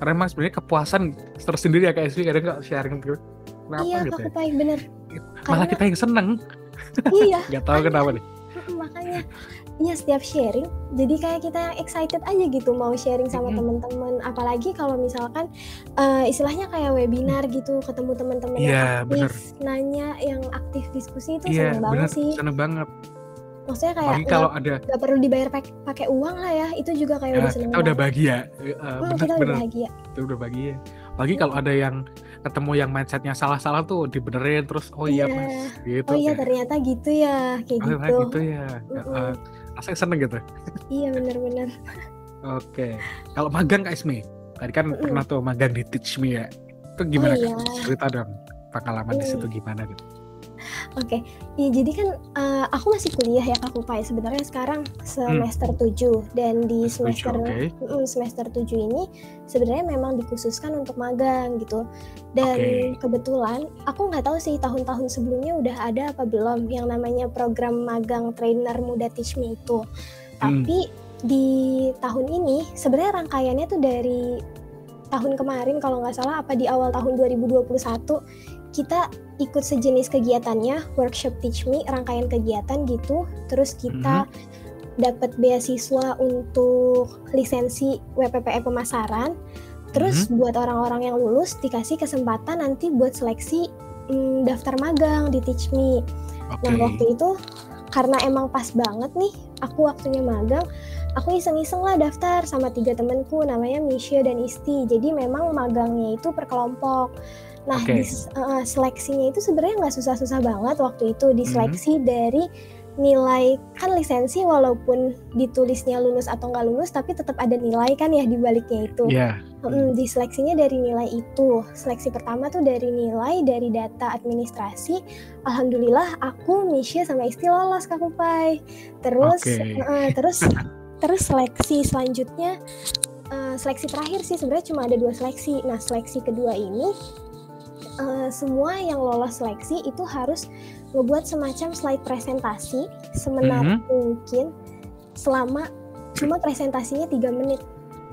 Karena emang sebenarnya kepuasan tersendiri ya kayak sih kadang nggak sharing gitu. Kenapa iya gitu aku ya? Paling bener. Malah karena- kita yang seneng. Iya. Nggak tahu kenapa nih. Mm, makanya iya setiap sharing jadi kayak kita yang excited aja gitu mau sharing sama Mm-mm. teman-teman apalagi kalau misalkan eh, istilahnya kayak webinar gitu ketemu teman-teman Iya, yang aktif nanya yang aktif diskusi itu iya seneng bener. banget sih. Seneng banget Maksudnya kayak Apalagi kalau ada nggak perlu dibayar pakai uang lah ya. Itu juga kayak ya udah seneng kita udah bahagia. Eh, Hmm, bener kita udah bener. bahagia. Kita udah bahagia. Apalagi kalau ada yang ketemu yang mindsetnya salah-salah tuh dibenerin terus oh iya Iya. mas gitu Oh iya kayak ternyata gitu ya, kayak oh ternyata gitu. gitu ya. Mm-mm. Heeh. rasanya seneng gitu. Iya bener-bener. Oke. Kalau magang Kak Ismi, tadi kan Mm-mm. pernah tuh magang di Teach Me ya. Itu Oh gimana iya. Kak? Cerita dong pengalaman di Mm. situ gimana gitu. Oke, ya jadi kan eh, aku masih kuliah ya Kak Kupai. Sebenarnya sekarang semester 7 dan di Semester semester tujuh, oke. mm, semester 7 ini sebenarnya memang dikhususkan untuk magang gitu. Dan Oke. kebetulan aku nggak tahu sih tahun-tahun sebelumnya udah ada apa belum yang namanya program magang trainer muda Teach Me itu. Hmm. Tapi di tahun ini sebenarnya rangkaiannya tuh dari tahun kemarin kalau nggak salah apa di awal tahun 2021 kita ikut sejenis kegiatannya workshop Teach Me rangkaian kegiatan gitu terus kita dapat beasiswa untuk lisensi WPPE pemasaran terus buat orang-orang yang lulus dikasih kesempatan nanti buat seleksi mm, daftar magang di Teach Me Oke. Nah waktu itu karena emang pas banget nih aku waktunya magang, aku iseng-iseng lah daftar sama tiga temenku namanya Misha dan Isti. Jadi memang magangnya itu per kelompok. Nah Oke. di eh, seleksinya itu sebenarnya nggak susah-susah banget waktu itu Mhm. diseleksi dari nilai kan lisensi walaupun ditulisnya lulus atau nggak lulus tapi tetap ada nilai kan ya di baliknya itu. Iya. Mm, di seleksinya dari nilai itu. Seleksi pertama tuh dari nilai dari data administrasi. Alhamdulillah aku, Misha sama Isti lolos Kak Kupai. Terus Oke. eh, terus terus seleksi selanjutnya eh, seleksi terakhir sih sebenarnya cuma ada dua seleksi. Nah, seleksi kedua ini eh, semua yang lolos seleksi itu harus ngebuat semacam slide presentasi semenarik mungkin selama cuma presentasinya tiga menit.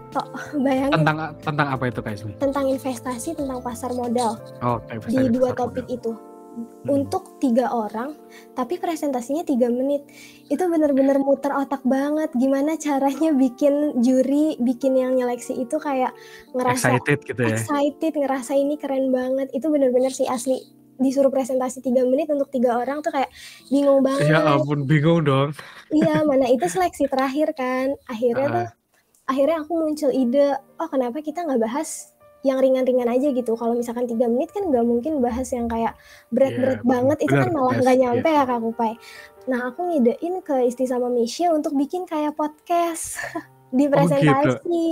Tok, bayangin Tentang tentang apa itu Kak Ismi? tentang investasi tentang pasar modal Oh, di dua topik modal. itu Hmm. untuk tiga orang tapi presentasinya tiga menit itu bener-bener muter otak banget gimana caranya bikin juri bikin yang nyeleksi itu kayak ngerasa excited gitu ya. excited ngerasa ini keren banget itu bener-bener sih asli disuruh presentasi tiga menit untuk tiga orang tuh kayak bingung banget Ya ampun bingung dong. iya mana itu seleksi terakhir kan akhirnya Ah. tuh akhirnya aku muncul ide oh kenapa kita nggak bahas yang ringan-ringan aja gitu. Kalau misalkan tiga menit kan nggak mungkin bahas yang kayak berat-berat Iya, banget. Itu kan malah yes, nggak iya. nyampe ya kak Kupai. Nah aku ngidein ke Isti sama Misha untuk bikin kayak podcast di Oh, gitu. presentasi.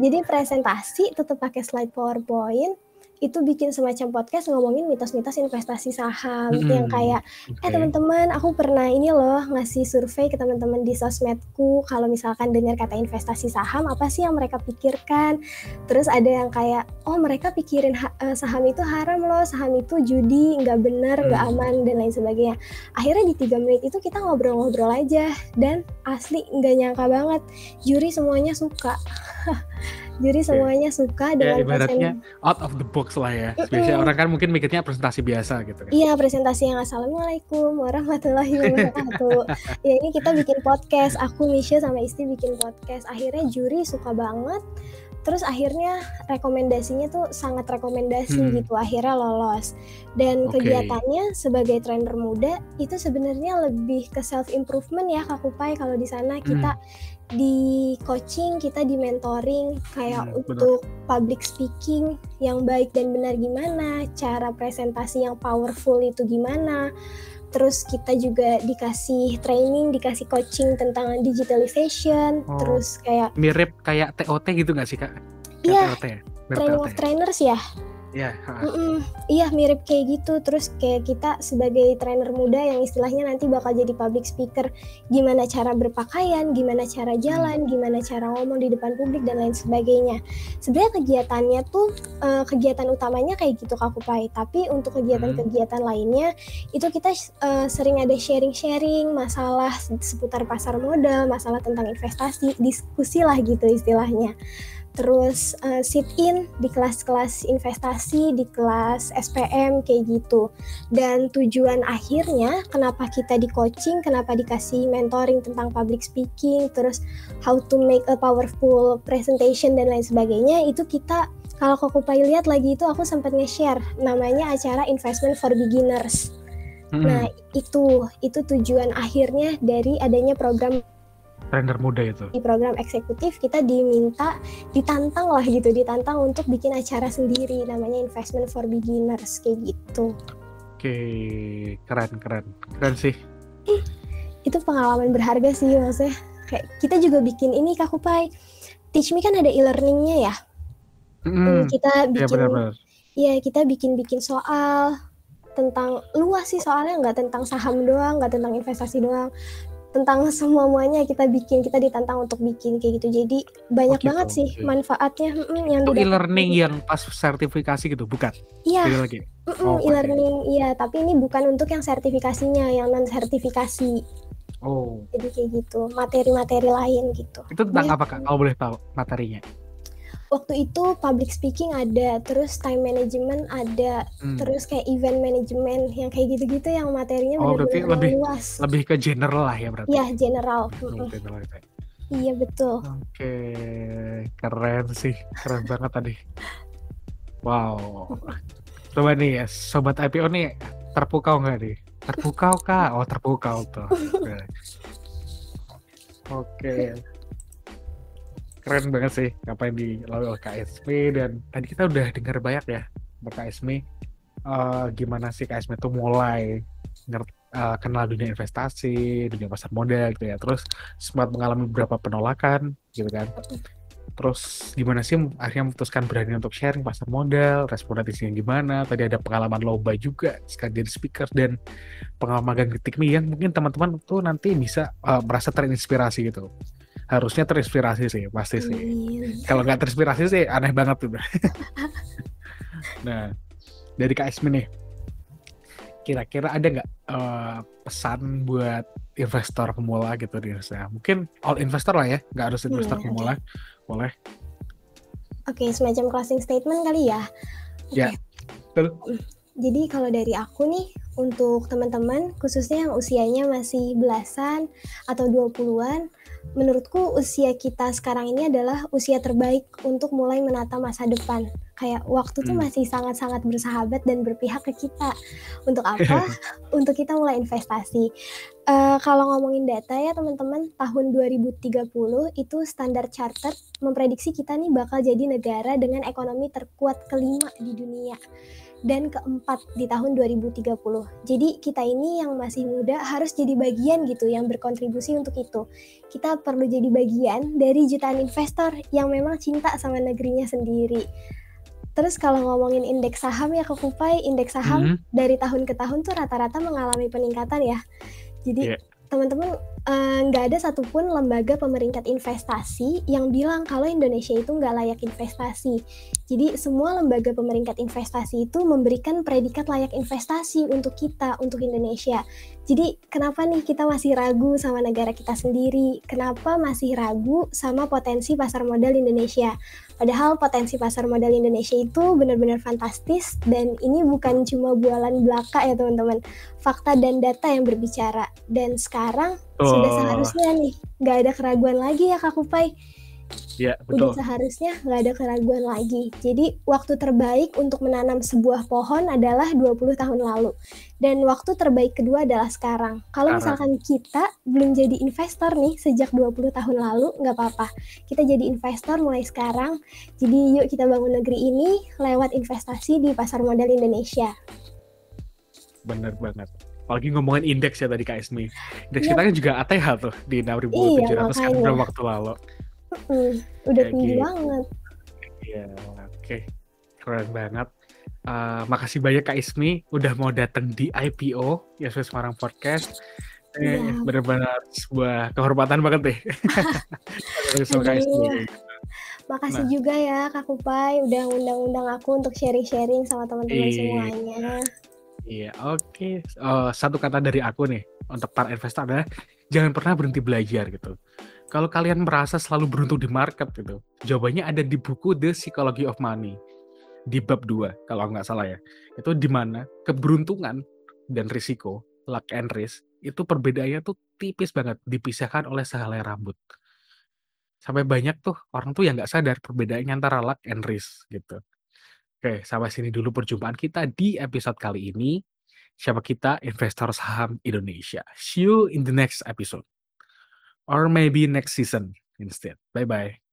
Jadi presentasi tetap pakai slide powerpoint itu bikin semacam podcast ngomongin mitos-mitos investasi saham yang Mm-mm. kayak Oke. Eh teman-teman, aku pernah ini loh ngasih survei ke teman-teman di sosmedku kalau misalkan dengar kata investasi saham apa sih yang mereka pikirkan? Terus ada yang kayak oh mereka pikirin ha- eh, saham itu haram loh, saham itu judi, nggak bener, nggak Hmm. aman dan lain sebagainya. Akhirnya di tiga menit itu kita ngobrol-ngobrol aja dan asli nggak nyangka banget juri semuanya suka. juri semuanya suka Ya dengan ibaratnya present- out of the box lah ya. Biasanya Mm-mm. orang kan mungkin mikirnya presentasi biasa gitu kan. Iya presentasi yang assalamualaikum warahmatullahi wabarakatuh. ya ini kita bikin podcast. Aku Misha sama Isti bikin podcast. Akhirnya juri suka banget. Terus akhirnya rekomendasinya tuh sangat rekomendasi Hmm. gitu. Akhirnya lolos. Dan Oke. kegiatannya sebagai trainer muda itu sebenarnya lebih ke self improvement ya Kak Kupai. Kalau di sana Hmm. Di coaching, kita di mentoring kayak Hmm, benar. untuk public speaking yang baik dan benar gimana, cara presentasi yang powerful itu gimana. Terus kita juga dikasih training, dikasih coaching tentang digitalization, Oh. terus kayak Mirip kayak TOT gitu nggak sih Kak? Iya, TOT ya? Mirip training TOT of trainers ya. Iya, ha. Mm-mm. Iya mirip kayak gitu. Terus kayak kita sebagai trainer muda yang istilahnya nanti bakal jadi public speaker, gimana cara berpakaian, gimana cara jalan, gimana cara ngomong di depan publik dan lain sebagainya. Sebenarnya kegiatannya tuh eh, kegiatan utamanya kayak gitu Kak Kupai. Tapi untuk kegiatan-kegiatan lainnya itu kita eh, sering ada sharing-sharing masalah seputar pasar modal, masalah tentang investasi, diskusi lah gitu istilahnya terus eh, sit in di kelas-kelas investasi, di kelas SPM kayak gitu. Dan tujuan akhirnya kenapa kita di coaching, kenapa dikasih mentoring tentang public speaking, terus how to make a powerful presentation dan lain sebagainya, itu kita kalau Kokupai lihat lagi itu aku sempat nge-share namanya acara investment for beginners. Nah, Mhm. itu itu tujuan akhirnya dari adanya program Trainer muda itu. di program eksekutif kita diminta ditantang lah gitu, ditantang untuk bikin acara sendiri namanya Investment for Beginners kayak gitu. Oke, keren keren. Keren sih. Itu pengalaman berharga sih maksudnya. Kayak kita juga bikin ini Kak Kupai. Teach Me kan ada e-learningnya ya. Mhm. kita Iya bikin benar benar. Iya, kita bikin-bikin soal tentang luas sih soalnya nggak tentang saham doang, nggak tentang investasi doang, tentang semua-muanya kita bikin, kita ditantang untuk bikin kayak gitu. Jadi banyak gitu, banget sih oke. manfaatnya mm, yang Itu e-learning yang pas sertifikasi gitu, bukan? Iya, Beda lagi. mm-mm, Oh, e-learning iya, tapi ini bukan untuk yang sertifikasinya, yang non sertifikasi. Oh, Jadi kayak gitu, materi-materi lain gitu. itu tentang Banyak apa kak? Kalau boleh tahu materinya? Waktu itu public speaking ada, terus time management ada, Hmm. terus kayak event management yang kayak gitu-gitu yang materinya Oh, berarti lebih luas. lebih ke general lah ya berarti. Iya, general. Oh, Mm-mm. general itu ya. Iya betul. Oke, keren sih, keren banget tadi. Wow. Coba nih ya, sobat IPO nih terpukau nggak nih? Terpukau kak? Oh terpukau tuh. Oke. Oke. Keren banget sih apa yang dilalui oleh Esme dan tadi kita udah dengar banyak ya Kak Esme eh, gimana sih Esme tuh mulai eh, kenal dunia investasi, dunia pasar modal gitu ya. Terus sempat mengalami beberapa penolakan gitu kan. Terus gimana sih akhirnya memutuskan berani untuk sharing pasar modal, respon netizen gimana? Tadi ada pengalaman lomba juga, sekali jadi speaker dan pengalaman magang yang mungkin teman-teman tuh nanti bisa eh, merasa terinspirasi gitu. Harusnya terinspirasi sih, pasti sih. Amin. Kalau nggak terinspirasi sih aneh banget tuh. nah, dari Kak Esmi nih, kira-kira ada nggak eh, pesan buat investor pemula gitu di Indonesia? Mungkin all investor lah ya, nggak harus investor Hmm, pemula. Boleh. Oke, semacam closing statement kali ya. Ya, betul. Jadi kalau dari aku nih untuk teman-teman khususnya yang usianya masih belasan atau 20-an, menurutku usia kita sekarang ini adalah usia terbaik untuk mulai menata masa depan. Kayak waktu tuh Hmm. masih sangat-sangat bersahabat dan berpihak ke kita. Untuk apa? Untuk kita mulai investasi. Eh, kalau ngomongin data ya teman-teman, tahun 2030 itu Standard Chartered memprediksi kita nih bakal jadi negara dengan ekonomi terkuat kelima di dunia dan keempat di tahun 2030. Jadi kita ini yang masih muda harus jadi bagian gitu yang berkontribusi untuk itu. Kita perlu jadi bagian dari jutaan investor yang memang cinta sama negerinya sendiri. Terus kalau ngomongin indeks saham ya ke Kupai, indeks saham Mhm. dari tahun ke tahun tuh rata-rata mengalami peningkatan ya. Jadi Iya. teman-teman eh, nggak ada satupun lembaga pemeringkat investasi yang bilang kalau Indonesia itu nggak layak investasi. Jadi semua lembaga pemeringkat investasi itu memberikan predikat layak investasi untuk kita, untuk Indonesia. Jadi kenapa nih kita masih ragu sama negara kita sendiri? Kenapa masih ragu sama potensi pasar modal Indonesia? Padahal potensi pasar modal Indonesia itu benar-benar fantastis dan ini bukan cuma bualan belaka ya teman-teman. Fakta dan data yang berbicara. Dan sekarang sudah Oh. seharusnya nih nggak ada keraguan lagi ya Kak Kupai. Ya, Udah betul. seharusnya nggak ada keraguan lagi. Jadi waktu terbaik untuk menanam sebuah pohon adalah 20 tahun lalu. Dan waktu terbaik kedua adalah sekarang. Kalau misalkan kita belum jadi investor nih sejak 20 tahun lalu, nggak apa-apa. Kita jadi investor mulai sekarang. Jadi yuk kita bangun negeri ini lewat investasi di pasar modal Indonesia. Bener banget. Apalagi ngomongin indeks ya tadi Kak Esmi. Indeks Iya. kita kan juga ATH tuh di 6.700 kan makanya. beberapa waktu lalu. Hmm, udah tinggi gitu. banget. Iya, oke. Keren banget. Eh, makasih banyak Kak Ismi udah mau datang di IPO Yesus Semarang Podcast. Eh, Iya. benar-benar sebuah kehormatan banget deh. Aduh. Makasih Nah. juga ya Kak Kupai udah ngundang-undang aku untuk sharing-sharing sama teman-teman Iya. semuanya. Iya, oke. Eh, satu kata dari aku nih untuk para investor adalah jangan pernah berhenti belajar gitu. Kalau kalian merasa selalu beruntung di market gitu, jawabannya ada di buku The Psychology of Money di bab 2 kalau nggak salah ya. Itu di mana keberuntungan dan risiko, luck and risk itu perbedaannya tuh tipis banget, dipisahkan oleh sehelai rambut. Sampai banyak tuh orang tuh yang nggak sadar perbedaannya antara luck and risk gitu. Oke, sampai sini dulu perjumpaan kita di episode kali ini. siapa kita investor saham Indonesia. See you in the next episode. Or maybe next season instead. Bye-bye.